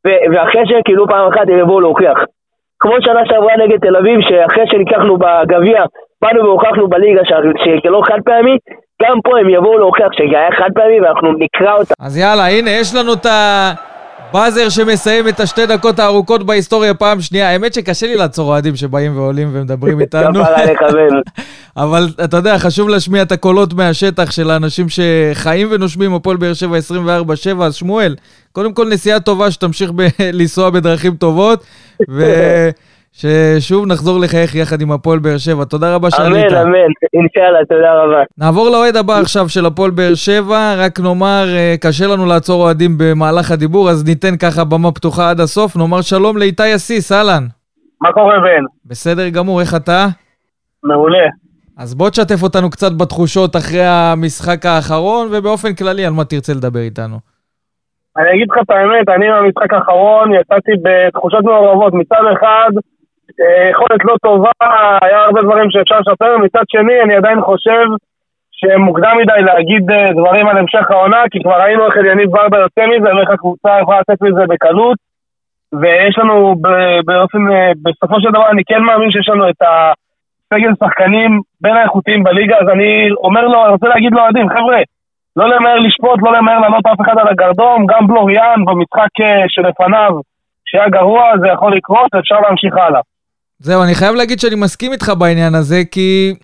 ו- ואחרי שכאילו פעם אחת הם יבואו להוכיח. כמו שנה שעברה נגד תל אביב, שאחרי שניצחנו בגביע, באנו והוכחנו בליגה ש- שזה לא חד פעמי, גם פה הם יבואו להוכיח שזה היה חד פעמי ואנחנו נקרא אותם. אז יאללה, הנה, יש לנו את הבאזר שמסיים את השתי דקות הארוכות בהיסטוריה פעם שנייה. האמת שקשה לי לעצור אוהדים שבאים ועולים ומדברים איתנו. אבל אתה יודע, חשוב להשמיע את הקולות מהשטח של האנשים שחיים ונושמים הפועל באר שבע 24-7. אז שמואל, קודם כל נסיעה טובה, שתמשיך ב- לנסוע בדרכים טובות, וששוב נחזור לחייך יחד עם הפועל באר שבע. תודה רבה שעלית. אמן, אמן, אינשאללה, תודה רבה. נעבור לאוהד הבא עכשיו של הפועל באר שבע, רק נאמר, אה, קשה לנו לעצור אוהדים במהלך הדיבור, אז ניתן ככה במה פתוחה עד הסוף. נאמר שלום לאיתי אסיס, אהלן. מה קורה בן? בסדר גמור, איך אתה? מעולה. אז בוא תשתף אותנו קצת בתחושות אחרי המשחק האחרון, ובאופן כללי על מה תרצה לדבר איתנו. אני אגיד לך את האמת, אני במשחק האחרון יצאתי בתחושות מעורבות. מצד אחד, יכולת לא טובה, היה הרבה דברים שאפשר לשפר, מצד שני, אני עדיין חושב שמוקדם מדי להגיד אה, דברים על המשך העונה, כי כבר ראינו איך אליניב ברדה יוצא מזה, ואיך הקבוצה יכולה לצאת מזה בקלות. ויש לנו באופן, אה, בסופו של דבר אני כן מאמין שיש לנו את הסגל שחקנים בין האיכותיים בליגה, אז אני אומר לו, אני רוצה להגיד לאוהדים, חבר'ה, לא למהר לשפוט, לא למהר לעלות אף אחד על הגרדום, גם בלוריאן במשחק אה, שלפניו, שהיה גרוע, זה יכול לקרות, ואפשר להמשיך הלאה. זהו, אני חייב להגיד שאני מסכים איתך בעניין הזה, כי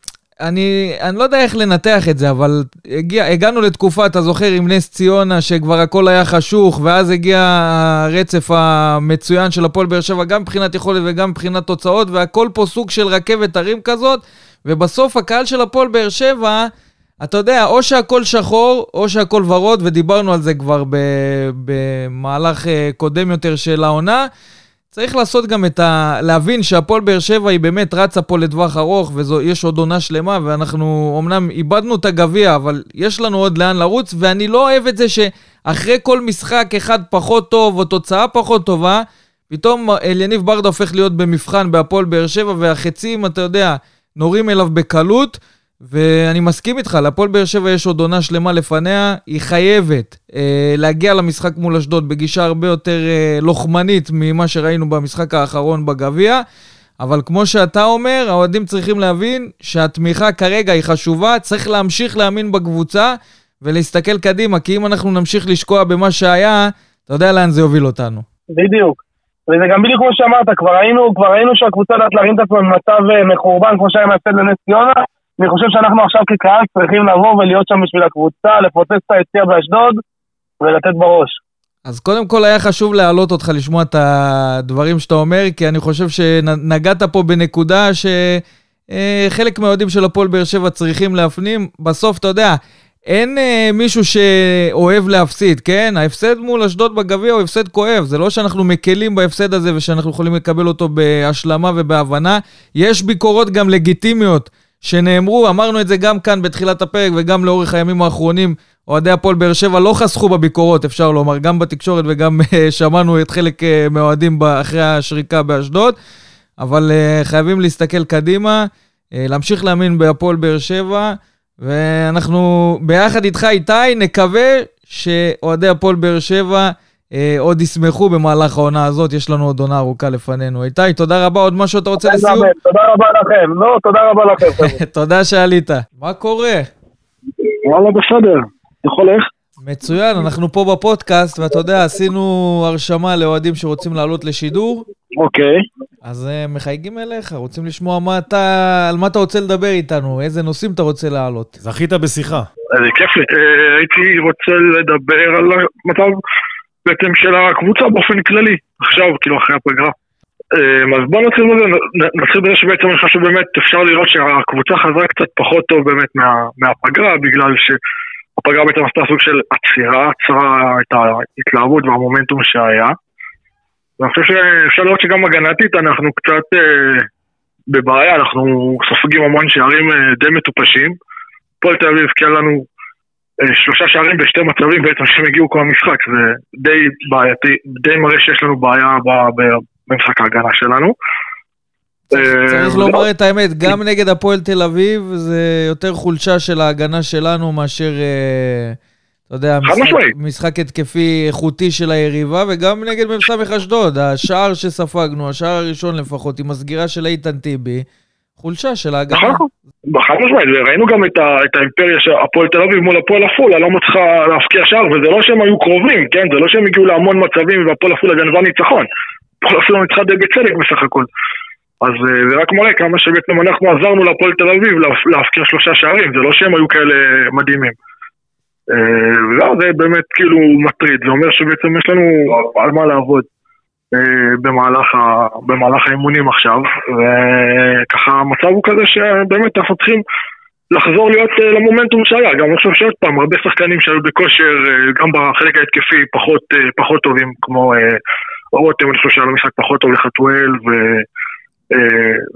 אני, אני לא יודע איך לנתח את זה, אבל הגיע, הגענו לתקופה, אתה זוכר, עם נס ציונה, שכבר הכל היה חשוך, ואז הגיע הרצף המצוין של הפועל באר שבע, גם מבחינת יכולת וגם מבחינת תוצאות, והכל פה סוג של רכבת הרים כזאת, ובסוף הקהל של הפועל באר שבע, אתה יודע, או שהכל שחור, או שהכל ורוד, ודיברנו על זה כבר במהלך אה, קודם יותר של העונה. צריך לעשות גם את ה... להבין שהפועל באר שבע היא באמת רצה פה לטווח ארוך, ויש עוד עונה שלמה, ואנחנו אמנם איבדנו את הגביע, אבל יש לנו עוד לאן לרוץ, ואני לא אוהב את זה שאחרי כל משחק אחד פחות טוב, או תוצאה פחות טובה, פתאום אליניב ברדה הופך להיות במבחן בהפועל באר שבע, והחצים, אתה יודע, נורים אליו בקלות. ואני מסכים איתך, להפועל באר שבע יש עוד עונה שלמה לפניה, היא חייבת אה, להגיע למשחק מול אשדוד בגישה הרבה יותר אה, לוחמנית ממה שראינו במשחק האחרון בגביע, אבל כמו שאתה אומר, האוהדים צריכים להבין שהתמיכה כרגע היא חשובה, צריך להמשיך להאמין בקבוצה ולהסתכל קדימה, כי אם אנחנו נמשיך לשקוע במה שהיה, אתה יודע לאן זה יוביל אותנו. בדיוק. וזה גם בדיוק כמו שאמרת, כבר ראינו, כבר ראינו שהקבוצה יודעת להרים את עצמה במצב אה, מחורבן כמו שהיה מהפסד לנס ציונה. אני חושב שאנחנו עכשיו כקהל צריכים לבוא ולהיות שם בשביל הקבוצה, לפוצץ את היציאה באשדוד ולתת בראש. אז קודם כל היה חשוב להעלות אותך לשמוע את הדברים שאתה אומר, כי אני חושב שנגעת פה בנקודה שחלק מהאוהדים של הפועל באר שבע צריכים להפנים. בסוף, אתה יודע, אין אה, מישהו שאוהב להפסיד, כן? ההפסד מול אשדוד בגביע הוא הפסד כואב. זה לא שאנחנו מקלים בהפסד הזה ושאנחנו יכולים לקבל אותו בהשלמה ובהבנה. יש ביקורות גם לגיטימיות שנאמרו, אמרנו את זה גם כאן בתחילת הפרק וגם לאורך הימים האחרונים. אוהדי הפועל באר שבע לא חסכו בביקורות, אפשר לומר, גם בתקשורת וגם אה, שמענו את חלק אה, מהאוהדים אחרי השריקה באשדוד. אבל uh, חייבים להסתכל קדימה, להמשיך להאמין בהפועל באר שבע, ואנחנו ביחד איתך, איתי, נקווה שאוהדי הפועל באר שבע אה, עוד ישמחו במהלך העונה הזאת, יש לנו עוד עונה ארוכה לפנינו. איתי, תודה רבה, עוד משהו אתה רוצה לסיום? תודה רבה לכם, לא, תודה רבה לכם. תודה שעלית. מה קורה? וואלה, בסדר. יכול איך? מצוין, אנחנו פה בפודקאסט, ואתה יודע, עשינו הרשמה לאוהדים שרוצים לעלות לשידור, אוקיי. אז אה, מחייגים אליך, רוצים לשמוע מה אתה, על מה אתה רוצה לדבר איתנו, איזה נושאים אתה רוצה להעלות. זכית בשיחה. זה כיף לי. אה, הייתי רוצה לדבר על המצב בעצם של הקבוצה באופן כללי, עכשיו, כאילו אחרי הפגרה. אה, אז בוא נתחיל בזה, נתחיל בזה שבעצם אני חושב שבאמת אפשר לראות שהקבוצה חזרה קצת פחות טוב באמת מה, מהפגרה, בגלל שהפגרה בעצם עשתה סוג של עצירה, עצרה את ההתלהבות והמומנטום שהיה. ואני חושב שאפשר לראות שגם הגנתית אנחנו קצת אה, בבעיה, אנחנו סופגים המון שערים אה, די מטופשים. הפועל תל אביב הבקיעה לנו שלושה שערים בשתי מצבים בעצם שהם הגיעו כל המשחק, זה די בעייתי, די מראה שיש לנו בעיה במשחק ההגנה שלנו. אה, צריך וזהו. לומר את האמת, גם נגד הפועל תל אביב זה יותר חולשה של ההגנה שלנו מאשר, אה, אתה יודע. משחק התקפי איכותי של היריבה, וגם נגד מ"ס אשדוד, השער שספגנו, השער הראשון לפחות, עם הסגירה של איתן טיבי, חולשה של ההגנה. נכון, חד משמעית, וראינו גם את, ה, את האימפריה של הפועל תל אביב מול הפועל עפולה, לא מצליחה להבקיע שער, וזה לא שהם היו קרובים, כן? זה לא שהם הגיעו להמון מצבים והפועל עפולה גנבה ניצחון. הפועל עפולה ניצחה די בצדק בסך הכל. אז אה, זה רק מראה כמה שבעצם אנחנו עזרנו להפועל תל אביב להפ- להבקיע שלושה שערים, זה לא שהם היו כאלה מדהימים. אה, וזהו, זה באמת כאילו מטריד, זה אומר שבעצם יש לנו על מה לעבוד. אה, במהלך, ה, במהלך האימונים עכשיו, וככה המצב הוא כזה שבאמת אנחנו צריכים לחזור להיות אה, למומנטום שהיה, גם אני חושב שעוד פעם, הרבה שחקנים שהיו בכושר, אה, גם בחלק ההתקפי פחות, פחות טובים, כמו רותם, אני חושב שהיה לו משחק פחות טוב לחתואל, ו...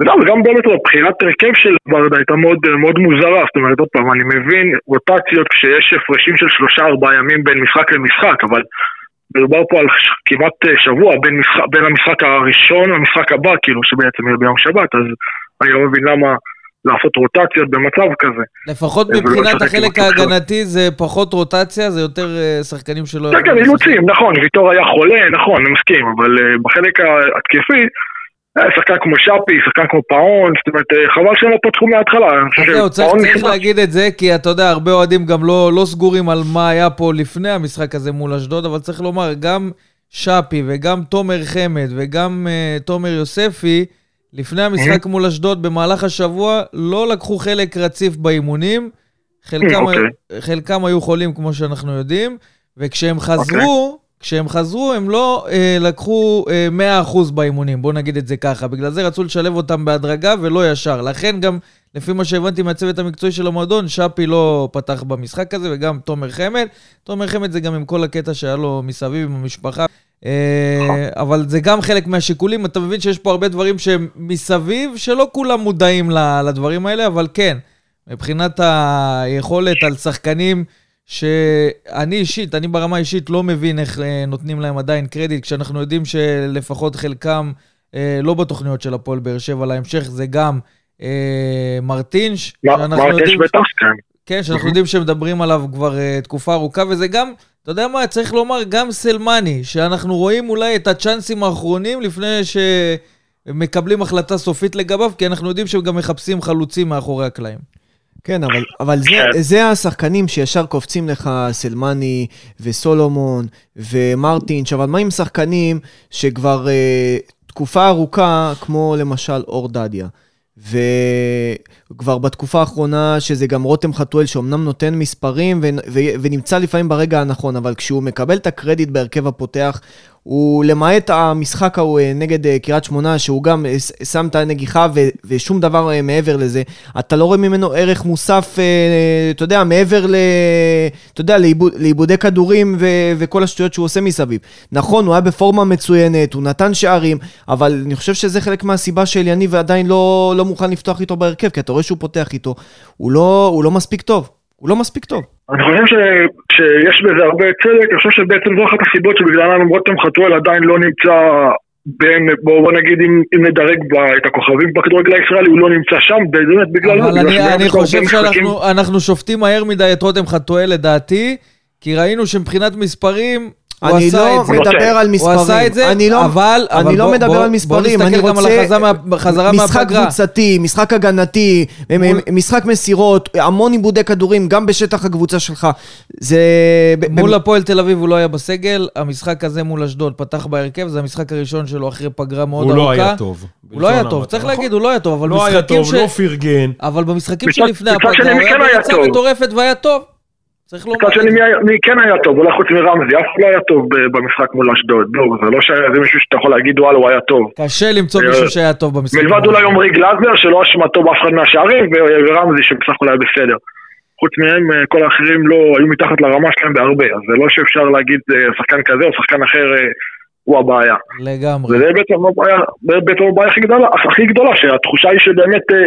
וגם, וגם באמת הבחירת הרכב של ברדה הייתה מאוד, מאוד מוזרה, זאת אומרת, עוד פעם, אני מבין רוטציות כשיש הפרשים של שלושה ארבעה ימים בין משחק למשחק, אבל מדובר פה על כמעט אה, שבוע בין, משחק, בין המשחק הראשון למשחק הבא, כאילו, שבעצם יהיה ביום שבת, אז אני לא מבין למה לעשות רוטציות במצב כזה. לפחות ולא מבחינת החלק. ההגנתי זה פחות רוטציה, זה יותר אה, שחקנים שלא... כן, כן, אילוצים, נכון, ויטור היה חולה, נכון, אני מסכים, אבל אה, בחלק ההתקפי, שחקן כמו שפי, שחקן כמו פאון, זאת אומרת, אה, חבל שהם לא פתחו מההתחלה. זהו, צריך. להגיד את זה, כי אתה יודע, הרבה אוהדים גם לא, לא סגורים על מה היה פה לפני המשחק הזה מול אשדוד, אבל צריך לומר, גם שפי וגם תומר חמד וגם uh, תומר יוספי, לפני המשחק מול אשדוד במהלך השבוע, לא לקחו חלק רציף באימונים. חלקם, אוקיי. היו, חלקם היו חולים, כמו שאנחנו יודעים, וכשהם חזרו, כשהם חזרו, הם לא אה, לקחו אה, 100% באימונים, בואו נגיד את זה ככה. בגלל זה רצו לשלב אותם בהדרגה ולא ישר. לכן גם, לפי מה שהבנתי מהצוות המקצועי של המועדון, שפי לא פתח במשחק הזה, וגם תומר חמד. תומר חמד זה גם עם כל הקטע שהיה לו מסביב עם המשפחה. אה, אבל זה גם חלק מהשיקולים. אתה מבין שיש פה הרבה דברים שהם מסביב, שלא כולם מודעים לדברים האלה, אבל כן, מבחינת היכולת על שחקנים שאני אישית, אני ברמה האישית לא מבין איך אה, נותנים להם עדיין קרדיט, כשאנחנו יודעים שלפחות חלקם אה, לא בתוכניות של הפועל באר שבע להמשך, זה גם אה, מרטינש, יודעים- בטח, כן. כן, שאנחנו יודעים שמדברים עליו כבר תקופה ארוכה, וזה גם, אתה יודע מה, צריך לומר, גם סלמני, שאנחנו רואים אולי את הצ'אנסים האחרונים לפני שמקבלים החלטה סופית לגביו, כי אנחנו יודעים שהם גם מחפשים חלוצים מאחורי הקלעים. כן, אבל, אבל זה, כן. זה השחקנים שישר קופצים לך, סלמני וסולומון ומרטינש, אבל מה עם שחקנים שכבר אה, תקופה ארוכה, כמו למשל אור דדיה, וכבר בתקופה האחרונה, שזה גם רותם חתואל, שאומנם נותן מספרים ו, ו, ונמצא לפעמים ברגע הנכון, אבל כשהוא מקבל את הקרדיט בהרכב הפותח, הוא למעט המשחק ההוא אה, נגד אה, קריית שמונה, שהוא גם אה, שם את הנגיחה ו- ושום דבר מעבר לזה, אתה לא רואה ממנו ערך מוסף, אתה יודע, מעבר ל... אתה יודע, לאיבוד, לאיבודי כדורים ו- וכל השטויות שהוא עושה מסביב. נכון, הוא היה בפורמה מצוינת, הוא נתן שערים, אבל אני חושב שזה חלק מהסיבה של יניב עדיין לא, לא מוכן לפתוח איתו בהרכב, כי אתה רואה שהוא פותח איתו, הוא לא, הוא לא מספיק טוב. הוא לא מספיק טוב. אני חושב ש, שיש בזה הרבה צדק, אני חושב שבעצם זו אחת הסיבות שבגללם רותם חתואל עדיין לא נמצא בין, בואו בוא נגיד אם, אם נדרג ב, את הכוכבים בכדורגל הישראלי, הוא לא נמצא שם, באמת בגלל. אבל אני, אני הרבה חושב משחקים- שאנחנו אנחנו שופטים מהר מדי את רותם חתואל לדעתי, כי ראינו שמבחינת מספרים, אני עשה לא את זה. מדבר על הוא מספרים. עשה את זה, אני לא, אבל- אבל אני לא בוא- מדבר בוא- על בוא מספרים, נסתכל אני גם על רוצה החזרה מה- חזרה משחק מהפגרה. קבוצתי, משחק הגנתי, מול- משחק מסירות, המון עיבודי כדורים, גם בשטח הקבוצה שלך. זה... מול הפועל תל אביב הוא לא היה בסגל, המשחק הזה מול אשדוד פתח בהרכב, זה המשחק הראשון שלו אחרי פגרה מאוד הוא ארוכה. לא היה טוב. הוא לא היה טוב, צריך? להגיד, הוא לא היה טוב, אבל לא היה משחקים טוב, ש... לא פרגן. אבל במשחקים שלפני הפגרה הוא היה כן בקבוצה? מטורפת והיה טוב. צריך לומר. מצד שני, מי כן היה טוב? אולי חוץ מרמזי, אף אחד לא היה טוב במשחק מול אשדוד. לא, זה לא איזה מישהו שאתה יכול להגיד, וואלה, הוא היה טוב. קשה למצוא אה, מישהו שהיה טוב במשחק. מלבד אולי עמרי גלאזר, שלא אשמתו באף אחד מהשערים, ורמזי שבסך הכל היה בסדר. חוץ מהם, אה, כל האחרים לא היו מתחת לרמה שלהם בהרבה, אז זה לא שאפשר להגיד אה, שחקן כזה או שחקן אחר אה, הוא הבעיה. לגמרי. וזה בעצם הבעיה, בעצם הבעיה הכי גדולה, הכי גדולה, שהתחושה היא שבאמת אה,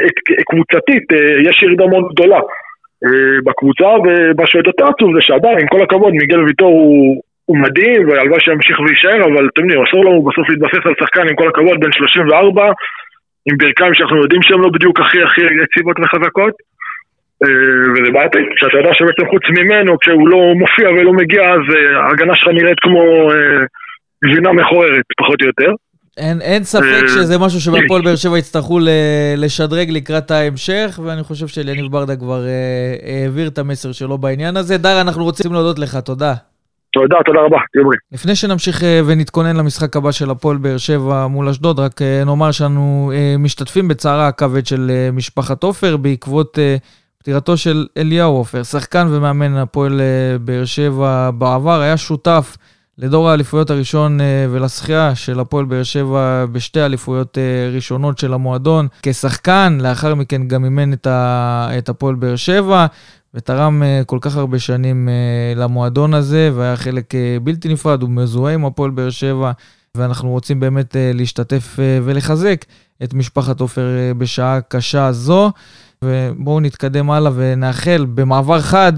קבוצתית אה, יש ירידה מאוד גדולה אה, בקבוצה, ומה שעוד יותר עצוב זה שעדיין, עם כל הכבוד, מיגל ויטור הוא, הוא מדהים, והלוואי שימשיך ויישאר, אבל אתם יודעים, אסור לנו בסוף להתבסס על שחקן עם כל הכבוד בן 34, עם ברכיים שאנחנו יודעים שהן לא בדיוק הכי הכי יציבות וחזקות. אה, וזה בעייתי, שאתה יודע שבעצם חוץ ממנו, כשהוא לא מופיע ולא מגיע, אז אה, ההגנה שלך נראית כמו אה, גבינה מכוערת, פחות או יותר. אין, אין ספק אה, שזה משהו שבהפועל באר שבע יצטרכו ל- לשדרג לקראת ההמשך, ואני חושב שאליניב ברדה כבר אה, העביר את המסר שלו בעניין הזה. דר, אנחנו רוצים להודות לך, תודה. תודה, תודה רבה, יומרי. לפני שנמשיך אה, ונתכונן למשחק הבא של הפועל באר שבע מול אשדוד, רק אה, נאמר שאנו אה, משתתפים בצערה הכבד של אה, משפחת עופר בעקבות אה, פטירתו של אליהו עופר, שחקן ומאמן הפועל אה, באר שבע בעבר, היה שותף לדור האליפויות הראשון אה, ולזכייה של הפועל באר שבע בשתי אליפויות אה, ראשונות של המועדון כשחקן, לאחר מכן גם אימן את, הפועל באר שבע. ותרם אה, כל כך הרבה שנים למועדון הזה, והיה חלק בלתי נפרד, הוא מזוהה עם הפועל באר שבע, ואנחנו רוצים באמת להשתתף ולחזק את משפחת עופר בשעה קשה זו. ובואו נתקדם הלאה ונאחל במעבר חד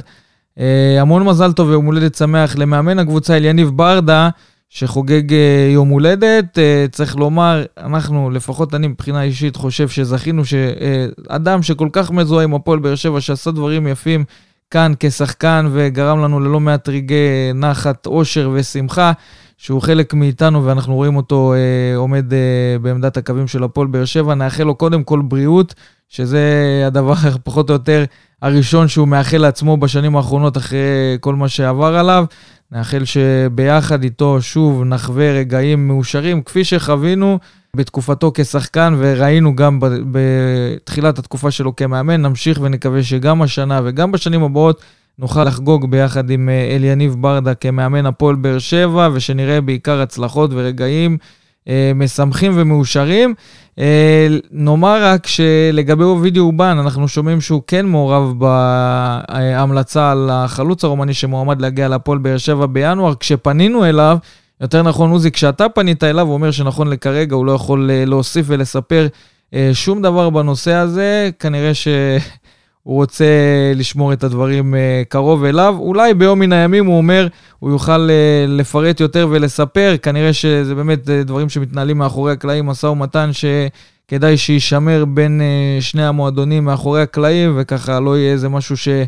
המון מזל טוב ויום הולדת שמח למאמן הקבוצה אליניב ברדה, שחוגג אה, יום הולדת. אה, צריך לומר, אנחנו, לפחות אני מבחינה אישית, חושב שזכינו שאדם שכל כך מזוהה עם הפועל באר שבע, שעשה דברים יפים כאן כשחקן וגרם לנו ללא מעט רגעי נחת, אושר ושמחה, שהוא חלק מאיתנו ואנחנו רואים אותו אה, עומד אה, בעמדת הקווים של הפועל באר שבע. נאחל לו קודם כל בריאות, שזה הדבר פחות או יותר הראשון שהוא מאחל לעצמו בשנים האחרונות אחרי כל מה שעבר עליו. נאחל שביחד איתו שוב נחווה רגעים מאושרים, כפי שחווינו בתקופתו כשחקן, וראינו גם בתחילת התקופה שלו כמאמן. נמשיך ונקווה שגם השנה וגם בשנים הבאות נוכל לחגוג ביחד עם אה, אליניב ברדה כמאמן הפועל באר שבע, ושנראה בעיקר הצלחות ורגעים אה, משמחים ומאושרים. אה, נאמר רק שלגבי אובידי אובן, אנחנו שומעים שהוא כן מעורב בהמלצה על החלוץ הרומני שמועמד להגיע להפועל באר שבע בינואר. כשפנינו אליו, יותר נכון, עוזי, כשאתה פנית אליו, הוא אומר שנכון לכרגע הוא לא יכול אה, להוסיף ולספר אה, שום דבר בנושא הזה. כנראה שהוא רוצה לשמור את הדברים אה, קרוב אליו. אולי ביום מן הימים, הוא אומר, הוא יוכל אה, לפרט יותר ולספר. כנראה שזה באמת אה, דברים שמתנהלים מאחורי הקלעים, משא ומתן שכדאי שיישמר בין שני המועדונים מאחורי הקלעים, וככה לא יהיה איזה משהו שיוכל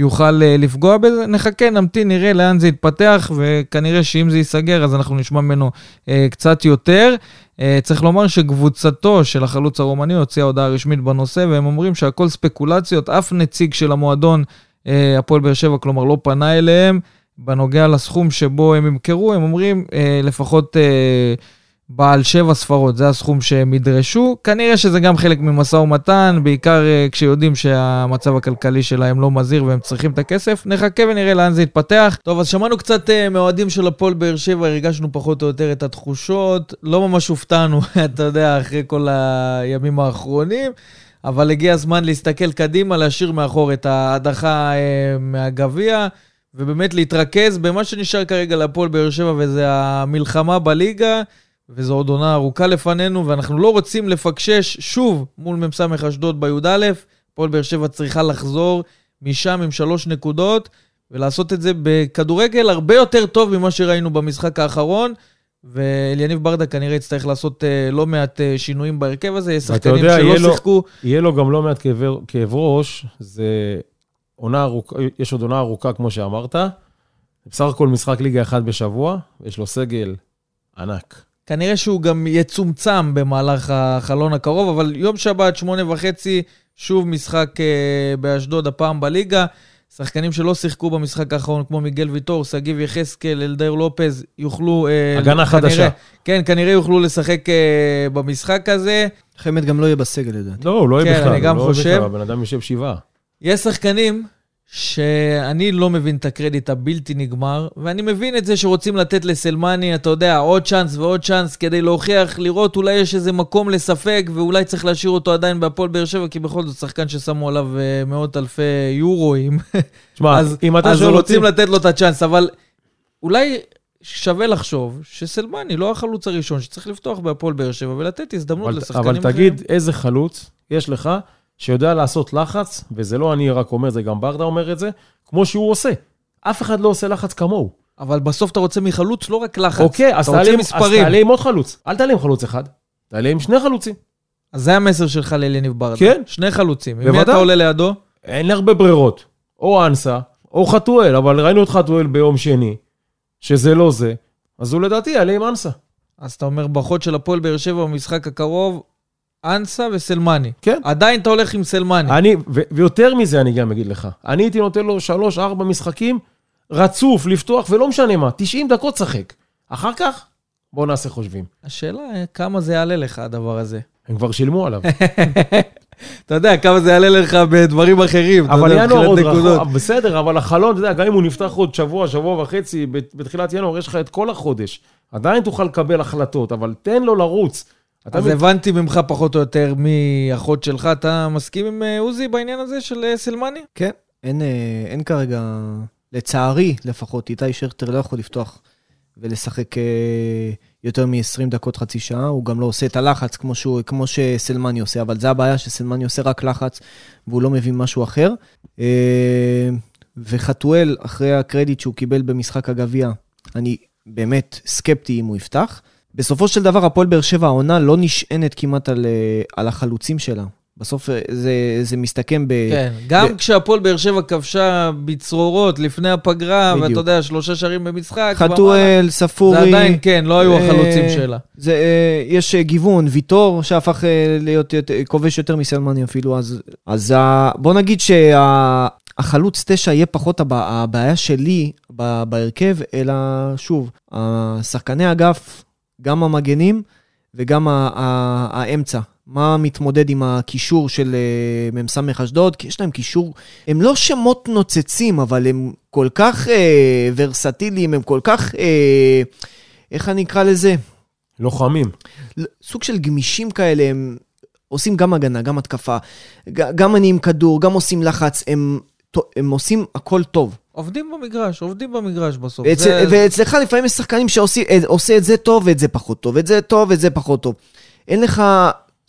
אה, לפגוע בזה. נחכה, נמתין, נראה לאן זה יתפתח, וכנראה שאם זה ייסגר, אז אנחנו נשמע ממנו אה, קצת יותר. Uh, צריך לומר שקבוצתו של החלוץ הרומני הוציאה הודעה רשמית בנושא, והם אומרים שהכל ספקולציות, אף נציג של המועדון, uh, הפועל באר שבע, כלומר, לא פנה אליהם. בנוגע לסכום שבו הם ימכרו, הם אומרים uh, לפחות uh, בעל שבע ספרות, זה הסכום שהם ידרשו. כנראה שזה גם חלק ממשא ומתן, בעיקר uh, כשיודעים שהמצב הכלכלי שלהם לא מזהיר והם צריכים את הכסף. נחכה ונראה לאן זה יתפתח. טוב, אז שמענו קצת uh, מאוהדים של הפועל באר שבע, הרגשנו פחות או יותר את התחושות. לא ממש הופתענו, אתה יודע, אחרי כל הימים האחרונים. אבל הגיע הזמן להסתכל קדימה, להשאיר מאחור את ההדחה uh, מהגביע. ובאמת להתרכז במה שנשאר כרגע להפועל באר שבע, וזה המלחמה בליגה, וזו עוד עונה ארוכה לפנינו, ואנחנו לא רוצים לפקשש שוב מול מ"ס אשדוד בי"א. הפועל באר שבע צריכה לחזור משם עם שלוש נקודות, ולעשות את זה בכדורגל הרבה יותר טוב ממה שראינו במשחק האחרון. ואליניב ברדה כנראה יצטרך לעשות uh, לא מעט uh, שינויים בהרכב הזה, יש שחקנים יודע, שלא יהיה לו- שיחקו. יהיה לו גם לא מעט כאב, כאב ראש, זה עונה ארוכה, יש עוד עונה ארוכה, כמו שאמרת, בסך הכל משחק ליגה אחד בשבוע, יש לו סגל ענק. כנראה שהוא גם יצומצם במהלך החלון הקרוב, אבל יום שבת, שמונה וחצי, שוב משחק אה, באשדוד, הפעם בליגה. שחקנים שלא שיחקו במשחק האחרון, כמו מיגל ויטור, שגיב יחזקאל, אלדר לופז, יוכלו... אה, הגנה כנראה, חדשה. כן, כנראה יוכלו לשחק אה, במשחק הזה. חמד גם לא יהיה בסגל לדעתי. לא, הוא לא יהיה כן, בכלל. אני גם לא חושב. הבן אדם יושב שבעה. יש שחקנים שאני לא מבין את הקרדיט הבלתי נגמר, ואני מבין את זה שרוצים לתת לסלמני, אתה יודע, עוד צ'אנס ועוד צ'אנס כדי להוכיח, לראות אולי יש איזה מקום לספק, ואולי צריך להשאיר אותו עדיין בהפועל באר שבע, כי בכל זאת שחקן ששמו עליו אה, מאות אלפי יורואים. תשמע, אז, אם אתה אז שואל אותי... רוצים לתת לו את הצ'אנס, אבל אולי שווה לחשוב שסלמני לא החלוץ הראשון שצריך לפתוח בהפועל באר שבע ולתת הזדמנות אבל, לשחקנים אבל אחרים. תגיד, איזה חלוץ יש לך שיודע לעשות לחץ, וזה לא אני רק אומר, זה גם ברדה אומר את זה, כמו שהוא עושה. אף אחד לא עושה לחץ כמוהו. אבל בסוף אתה רוצה מחלוץ לא רק לחץ, אוקיי, אז תעלה עם- אז. תעלה עם עוד חלוץ. אל תעלה עם חלוץ אחד, תעלה עם שני חלוצים. אז זה המסר שלך לאליניב ברדה. כן. שני חלוצים. עם מי בוודאי. אתה עולה לידו? אין לי הרבה ברירות. או אנסה, או חתואל, אבל ראינו את חתואל ביום שני, שזה לא זה, אז הוא לדעתי יעלה עם אנסה. אז אתה אומר בחוד של הפועל באר שבע במשחק הקרוב, אנסה וסלמני. כן. עדיין אתה הולך עם סלמני. אני, ו- ויותר מזה אני גם אגיד לך, אני הייתי נותן לו שלוש, ארבע משחקים, רצוף, לפתוח, ולא משנה מה, 90 דקות שחק. אחר כך, בואו נעשה חושבים. השאלה, כמה זה יעלה לך הדבר הזה. הם כבר שילמו עליו. אתה יודע, כמה זה יעלה לך בדברים אחרים. אבל יודע, ינואר עוד. רחוק, בסדר, אבל החלון, אתה יודע, גם אם הוא נפתח עוד שבוע, שבוע וחצי, בת- בתחילת ינואר, יש לך את כל החודש. עדיין תוכל לקבל החלטות, אבל תן לו לרוץ. אתה אז מת- הבנתי ממך פחות או יותר מהאחות שלך. אתה מסכים עם אה, עוזי בעניין הזה של אה, סלמני? כן, אין, אה, אין כרגע, לצערי לפחות, איתי שכטר לא יכול לפתוח ולשחק יותר מ-20 דקות, חצי שעה. הוא גם לא עושה את הלחץ כמו, שהוא, כמו שסלמני עושה, אבל זה הבעיה שסלמני עושה רק לחץ והוא לא מביא משהו אחר. וחתואל, אחרי הקרדיט שהוא קיבל במשחק הגביע, אני באמת סקפטי אם הוא יפתח. בסופו של דבר, הפועל באר שבע, העונה לא נשענת כמעט על, אה, על החלוצים שלה. בסוף אה, זה, זה מסתכם ב... כן. גם ב- כשהפועל באר שבע כבשה בצרורות לפני הפגרה, בדיוק. ואתה יודע, שלושה שערים במשחק. חתואל, ספורי. זה עדיין, כן, לא היו אה, החלוצים שלה. זה, אה, יש אה, גיוון, ויטור, שהפך להיות כובש יותר מסלמני אפילו, אז, אז ה- בוא נגיד שהחלוץ תשע יהיה פחות הב- הבעיה שלי בהרכב, אלא שוב, השחקני אגף, גם המגנים וגם האמצע. מה מתמודד עם הקישור של אה, מ"ס אשדוד? כי יש להם קישור, הם לא שמות נוצצים, אבל הם כל כך אה, ורסטיליים, הם כל כך, אה, איך אני אקרא לזה? לוחמים. סוג של גמישים כאלה, הם עושים גם הגנה, גם התקפה, גם מניעים כדור, גם עושים לחץ, הם, הם עושים הכל טוב. עובדים במגרש, עובדים במגרש בסוף. ואצל, זה- ואצלך לפעמים יש שחקנים שעושה את זה טוב ואת זה פחות טוב, את זה טוב ואת זה פחות טוב. אין לך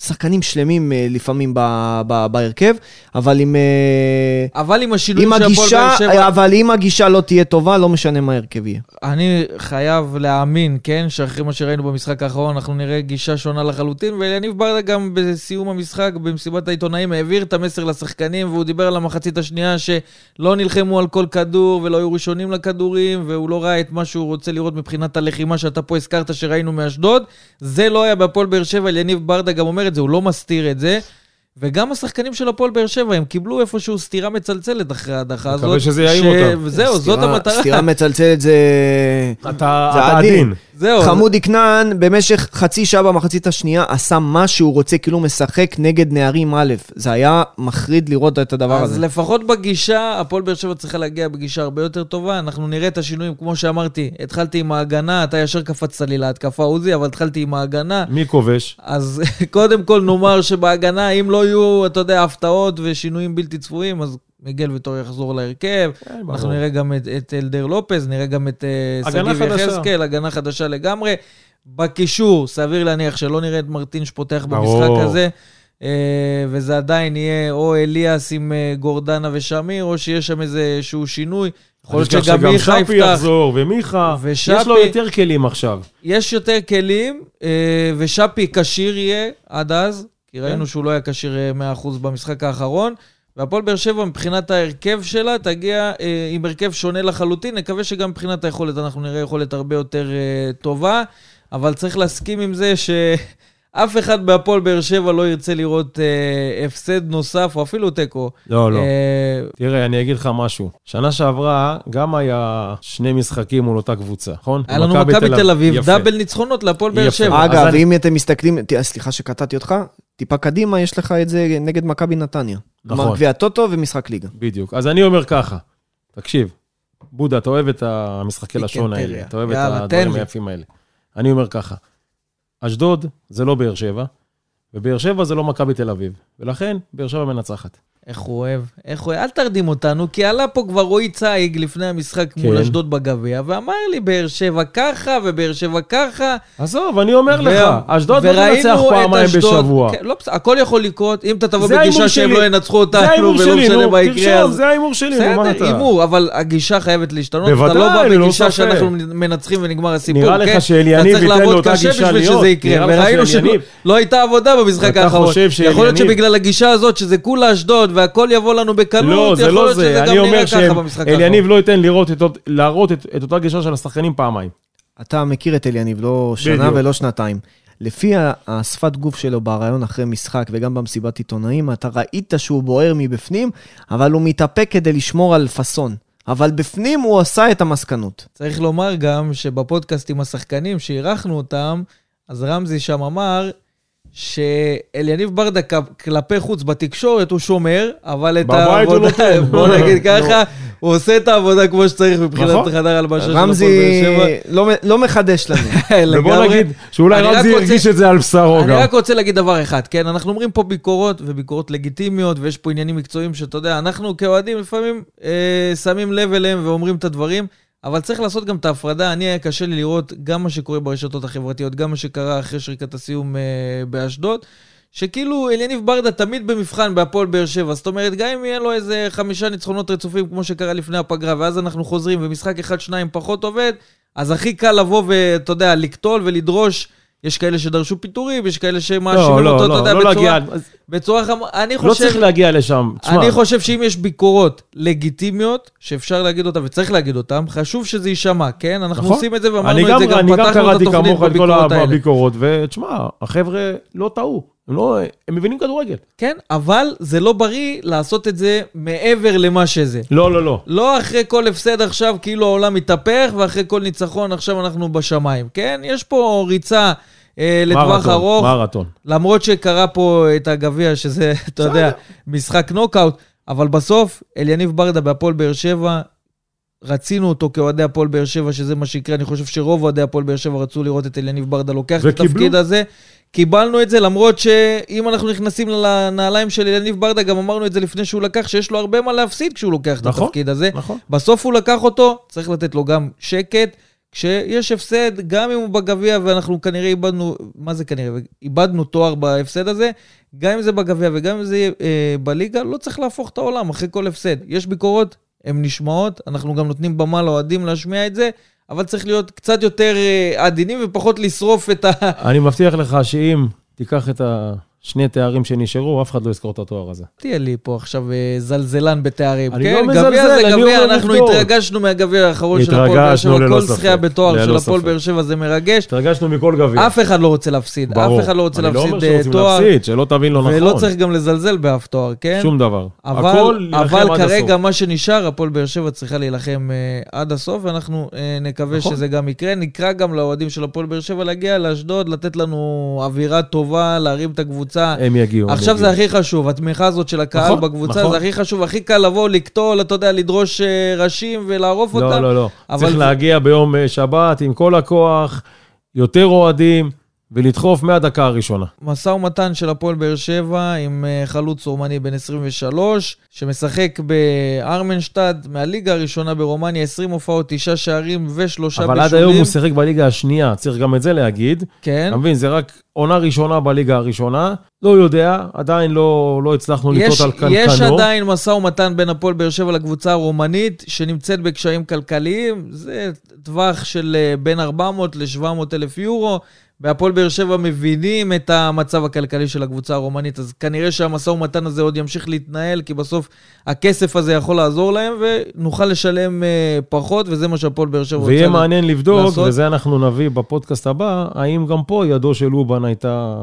שחקנים שלמים אה, לפעמים ב- ב- בהרכב, אבל עם, אה, אבל עם השינויים של הפועל באר שבע... אבל אם הגישה לא תהיה טובה, לא משנה מה ההרכב יהיה. אני חייב להאמין, כן, שאחרי מה שראינו במשחק האחרון, אנחנו נראה גישה שונה לחלוטין, ויניב ברדה גם בסיום המשחק, במסיבת העיתונאים, העביר את המסר לשחקנים, והוא דיבר על המחצית השנייה שלא נלחמו על כל כדור, ולא היו ראשונים לכדורים, והוא לא ראה את מה שהוא רוצה לראות מבחינת הלחימה שאתה פה הזכרת שראינו מאשדוד. זה לא היה בהפועל באר שבע, יניב ברדה גם אומר את זה, הוא לא מסתיר את זה. וגם השחקנים של הפועל באר שבע, הם קיבלו איפשהו סטירה מצלצלת אחרי ההדחה הזאת. מקווה שזה יעיר ש- אותם. וזהו, זאת המטרה. סטירה מצלצלת זה... אתה זה אתה עדין. זהו. חמודי כנען במשך חצי שעה במחצית השנייה עשה מה שהוא רוצה, כאילו משחק נגד נערים א'. זה היה מחריד לראות את הדבר אז הזה. לפחות בגישה, הפועל באר שבע צריכה להגיע בגישה הרבה יותר טובה. אנחנו נראה את השינויים, כמו שאמרתי, התחלתי עם ההגנה, אתה ישר קפצת לי להתקפה עוזי, אבל התחלתי עם ההגנה. מי כובש? אז קודם כל נאמר שבהגנה, אם לא יהיו, אתה יודע, הפתעות ושינויים בלתי צפויים, אז מיגל ויטור יחזור להרכב. אנחנו ברור. נראה גם את, את אלדר לופז, נראה גם את אה, שגיב. יחזקאל, הגנה חדשה לגמרי. בקישור, סביר להניח שלא נראה את מרטין שפותח ברור. במשחק הזה. אה, וזה עדיין יהיה או אליאס עם אה, גורדנה ושמיר, או שיש שם איזשהו שינוי. יכול להיות שגם מיכה שפי יפתח. יחזור, ומיכה, ושפי. יש לו יותר כלים עכשיו. יש יותר כלים, ושפי כשיר יהיה עד אז, כי ראינו שהוא לא היה כשיר אה, 100% במשחק האחרון. והפועל באר שבע מבחינת ההרכב שלה תגיע אה, עם הרכב שונה לחלוטין, נקווה שגם מבחינת היכולת אנחנו נראה יכולת הרבה יותר אה, טובה, אבל צריך להסכים עם זה שאף אחד בהפועל באר שבע לא ירצה לראות אה, הפסד נוסף, או אפילו תיקו. לא, לא. אה, תראה, אני אגיד לך משהו. שנה שעברה גם היה שני משחקים מול אותה קבוצה, נכון? היה לנו מכבי תל אביב. דאבל ניצחונות להפועל באר. שבע. אגב, אני- אם אתם מסתכלים, ת- סליחה שקטעתי אותך, טיפה קדימה, יש לך את זה נגד מכבי נתניה. נכון. כלומר, גביע טוטו ומשחק ליגה. בדיוק. אז אני אומר ככה, תקשיב, בודה, אתה אוהב את המשחקי לשון טיקנטריה. האלה, אתה אוהב את הדברים. היפים האלה. אני אומר ככה, אשדוד זה לא באר שבע, ובאר שבע זה לא מכבי תל אביב, ולכן באר שבע מנצחת. איך הוא אוהב, איך הוא אוהב, אל תרדים אותנו, כי עלה פה כבר רועי צייג לפני המשחק מול כן. אשדוד בגביע, ואמר לי, באר שבע ככה, ובאר שבע ככה. עזוב, אני אומר לך, ו- אשדוד לא תנצח את פעמיים אשדוד. בשבוע. כן, לא, בסדר, הכל יכול לקרות, אם אתה תבוא בגישה שהם. לא ינצחו אותנו, ולא משנה מה יקרה, אז... זה ההימור שלי, נו, מה בסדר, אתה? הימור, אבל הגישה חייבת להשתנות. אתה בוודאי, לא בא ללא בגישה. שאנחנו מנצחים ונגמר הסיפור, נראה לך כן? שאליניב אתה ייתן לו אותה קשה גישה להיות? לך וראינו שלא לא הייתה עבודה במשחק אתה האחרון. חושב יכול להיות שאליניב- שבגלל הגישה הזאת, שזה כולה אשדוד והכל יבוא לנו בקלות, לא, זה יכול לא להיות שזה זה. גם אני אומר נראה ככה במשחק האחרון. שאליניב לא ייתן לראות את אות- להראות את את אותה גישה של השחקנים פעמיים. אתה מכיר את אליניב, לא שנה בדיוק. ולא שנתיים. לפי השפת גוף שלו בריאיון אחרי משחק וגם במסיבת עיתונאים, אתה ראית שהוא בוער מבפנים, אבל הוא מתאפק כדי לשמור על פאסון. אבל בפנים הוא עשה את המסקנות. צריך לומר גם שבפודקאסט עם השחקנים, שאירחנו אותם, אז רמזי שם אמר שאליניב ברדה כלפי חוץ בתקשורת הוא שומר, אבל את העבודה, נותן. בוא נגיד ככה, הוא עושה את העבודה כמו שצריך מבחינת נכון. חדר הלבשה של הפועל רמזי באר שבע. לא, לא מחדש לנו. ובוא. נגיד שאולי אני רמזי הרגיש את זה על בשרו אני גם. רק רוצה להגיד דבר אחד, כן? אנחנו אומרים פה ביקורות, וביקורות לגיטימיות, ויש פה עניינים מקצועיים שאתה יודע, אנחנו כאוהדים לפעמים אה, שמים לב אליהם ואומרים את הדברים, אבל צריך לעשות גם את ההפרדה. אני, היה קשה לי לראות גם מה שקורה ברשתות החברתיות, גם מה שקרה אחרי שריקת הסיום אה, באשדוד. שכאילו אליניב ברדה תמיד במבחן בהפועל באר שבע, זאת אומרת, גם אם יהיה לו איזה חמישה ניצחונות רצופים כמו שקרה לפני הפגרה, ואז אנחנו חוזרים ומשחק אחד-שניים פחות עובד, אז הכי קל לבוא ואתה יודע, לקטול ולדרוש. יש כאלה שדרשו פיטורים, יש כאלה שמאשימים לא, אותו, לא, אתה יודע, לא, לא בצורה, להגיע, בצורה חמ... אני לא חושב, צריך להגיע לשם. תשמע, אני חושב שאם יש ביקורות לגיטימיות, שאפשר להגיד אותן וצריך להגיד אותן, חשוב שזה יישמע, כן? אנחנו נכון. עושים את זה אני ואמרנו את גם, זה, גם אני גם פתחנו את קראתי התוכנית כמוך את כל בביקורות האלה. הביקורות, ותשמע, החבר'ה לא טעו. הם לא, הם מבינים כדורגל. כן, אבל זה לא בריא לעשות את זה מעבר למה שזה. לא, לא, לא. לא אחרי כל הפסד עכשיו כאילו העולם מתהפך, ואחרי כל ניצחון עכשיו אנחנו בשמיים, כן? יש פה ריצה אה, לטווח מרתון, ארוך, מרתון. למרות שקרה פה את הגביע, שזה, אתה יודע, משחק נוקאוט, אבל בסוף, אליניב ברדה בהפועל באר שבע, רצינו אותו כאוהדי הפועל באר שבע, שזה מה שיקרה. אני חושב שרוב אוהדי הפועל באר שבע רצו לראות את אליניב ברדה לוקח את וקיבלו. התפקיד הזה. קיבלנו את זה, למרות שאם אנחנו נכנסים לנעליים של אליניב ברדה, גם אמרנו את זה לפני שהוא לקח, שיש לו הרבה מה להפסיד כשהוא לוקח את נכון, התפקיד הזה. נכון. בסוף הוא לקח אותו, צריך לתת לו גם שקט. כשיש הפסד, גם אם הוא בגביע, ואנחנו כנראה איבדנו, מה זה כנראה? איבדנו תואר בהפסד הזה, גם אם זה בגביע וגם אם זה יהיה אה, בליגה, לא צריך להפוך את העולם אחרי כל הפסד. יש ביקורות, הן נשמעות, אנחנו גם נותנים במה לאוהדים להשמיע את זה, אבל צריך להיות קצת יותר אה, עדינים ופחות לשרוף את ה... אני מבטיח לך שאם תיקח את השני תארים שנשארו, אף אחד לא יזכור את התואר הזה. תהיה לי פה עכשיו אה, זלזלן בתארים, אני כן? לא מזלזל, גביע זה גביע, אנחנו. התרגשנו מהגביע האחרון של הפועל באר שבע, כל זכייה בתואר של הפועל. באר שבע זה מרגש. התרגשנו מכל גביע. אף אחד לא רוצה להפסיד, ברור. אף אחד לא רוצה אני לא אומר להפסיד אה, שרוצים תואר, להפסיד, שלא תבין לא נכון. ולא צריך גם לזלזל באף תואר, כן? שום דבר. אבל, אבל כרגע. מה שנשאר, הפועל באר שבע צריכה להילחם אה, עד הסוף, ואנחנו אה, נקווה נכון. שזה גם יקרה. נקרא גם לאוהדים של הפועל באר שבע להגיע לאשדוד, לתת לנו אווירה טובה, להרים את הקבוצה. הם יגיעו. הם עכשיו זה יגיעו. הכי חשוב, התמיכה הזאת של הקהל נכון, בקבוצה, נכון. זה הכי חשוב, הכי קל לבוא, לקטול, אתה יודע, לדרוש אה, ראשים ולערוף אותם. לא, לא, לא. צריך זה- להגיע ביום אה, שבת עם כל הכוח, יותר אוהדים, ולדחוף מהדקה הראשונה. משא ומתן של הפועל באר שבע עם אה, חלוץ רומני בן 23, שמשחק בארמנשטד, מהליגה הראשונה ברומניה, 20 הופעות, 9 שערים ושלושה אבל בישולים. עד היום הוא שיחק בליגה השנייה, צריך גם את זה להגיד. כן. אתה מבין, זה רק עונה ראשונה בליגה הראשונה. לא יודע, עדיין לא לא הצלחנו לטעות על קנקנו. יש עדיין משא ומתן בין הפועל באר שבע לקבוצה הרומנית, שנמצאת בקשיים כלכליים. זה טווח של אה, בין 400 ל-700 אלף יורו, בהפועל באר שבע מבינים את המצב הכלכלי של הקבוצה הרומנית, אז כנראה שהמשא ומתן הזה עוד ימשיך להתנהל, כי בסוף הכסף הזה יכול לעזור להם, ונוכל לשלם אה, פחות, וזה מה שהפועל באר שבע רוצה ויהיה מעניין לבדוק, לעשות. וזה אנחנו נביא בפודקאסט הבא, האם גם פה ידו של אובן הייתה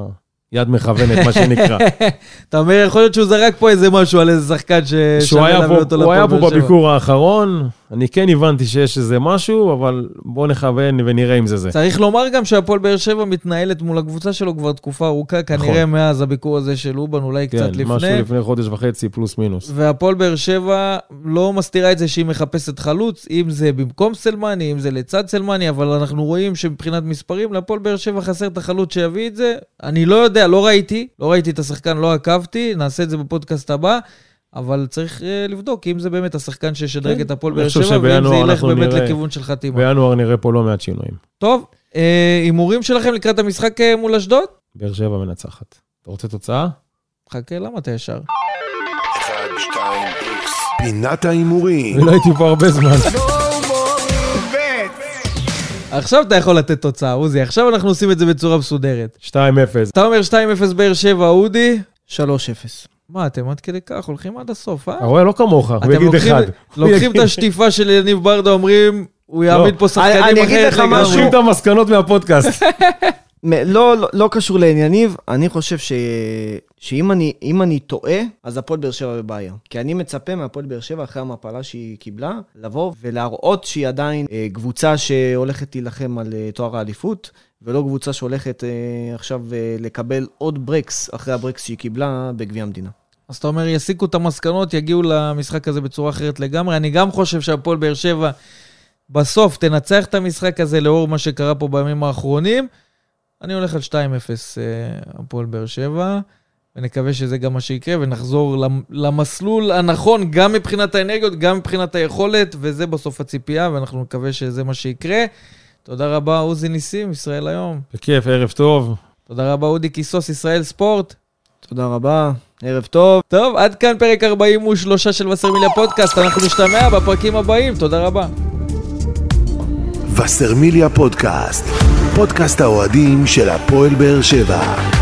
יד מכוונת, מה שנקרא. אתה אומר, יכול להיות שהוא זרק פה איזה משהו על איזה שחקן ששווה היה להביא פה, אותו הוא היה להפועל פה באר שבע. בביקור האחרון, אני כן הבנתי שיש איזה משהו, אבל בואו נכוון ונראה אם זה זה. צריך לומר גם שהפועל באר שבע מתנהלת מול הקבוצה שלו כבר תקופה ארוכה, כנראה מאז הביקור הזה של אובן, אולי כן, קצת משהו לפני. לפני חודש וחצי, פלוס מינוס. והפועל באר שבע לא מסתירה את זה שהיא מחפשת חלוץ, אם זה במקום סלמני, אם זה לצד סלמני, אבל אנחנו רואים שמבחינת מספרים, להפועל באר שבע חסר את החלוץ שיביא את זה. אני לא יודע, לא ראיתי, לא ראיתי את השחקן, לא עקבתי, נעשה את זה בפודקאסט הבא. אבל צריך uh, לבדוק אם זה באמת השחקן שישדרג כן. את הפועל באר שבע, ואם זה ילך אנחנו באמת נראה- לכיוון של חתימה. בינואר נראה פה לא מעט שינויים. טוב, אה, הימורים שלכם לקראת המשחק אה, מול אשדוד? באר שבע מנצחת. אתה רוצה תוצאה? חכה, למה אתה ישר? פינת ההימורים. אני לא הייתי פה הרבה זמן. עכשיו אתה יכול לתת תוצאה, עוזי, עכשיו אנחנו עושים את זה בצורה מסודרת. 2-0. אתה אומר 2-0 באר שבע, אודי? 3-0. מה, אתם עד כדי כך הולכים עד הסוף, אה? אתה רואה? לא כמוך, הוא יגיד לוקחים- אחד. לוקחים את השטיפה של יניב ברדה, אומרים, הוא יעמיד פה שחקנים אני אגיד לך. משהו. לוקחים את המסקנות מהפודקאסט. לא, לא, לא קשור לענייניו, אני חושב ש... שאם אני, אם אני טועה, אז הפועל באר שבע בבעיה. כי אני מצפה מהפועל באר שבע, אחרי המפלה שהיא קיבלה, לבוא ולהראות שהיא עדיין אה, קבוצה שהולכת להילחם על אה, תואר האליפות, ולא קבוצה שהולכת אה, עכשיו אה, לקבל עוד ברקס אחרי הברקס שהיא קיבלה בגביע המדינה. אז אתה אומר, יסיקו את המסקנות, יגיעו למשחק הזה בצורה אחרת לגמרי. אני גם חושב שהפועל באר שבע בסוף תנצח את המשחק הזה לאור מה שקרה פה בימים האחרונים. אני הולך על 2-0 אה, הפועל באר שבע, ונקווה שזה גם מה שיקרה, ונחזור למ- למסלול הנכון, גם מבחינת האנרגיות, גם מבחינת היכולת, וזה בסוף הציפייה, ואנחנו נקווה שזה מה שיקרה. תודה רבה, עוזי ניסים, ישראל היום. בכיף, ערב טוב. תודה רבה, אודי קיסוס, ישראל ספורט. תודה רבה, ערב טוב. טוב, עד כאן פרק 43 של וסרמיליה פודקאסט, אנחנו נשתמע בפרקים הבאים, תודה רבה. וסרמיליה פודקאסט, פודקאסט האוהדים של הפועל באר שבע.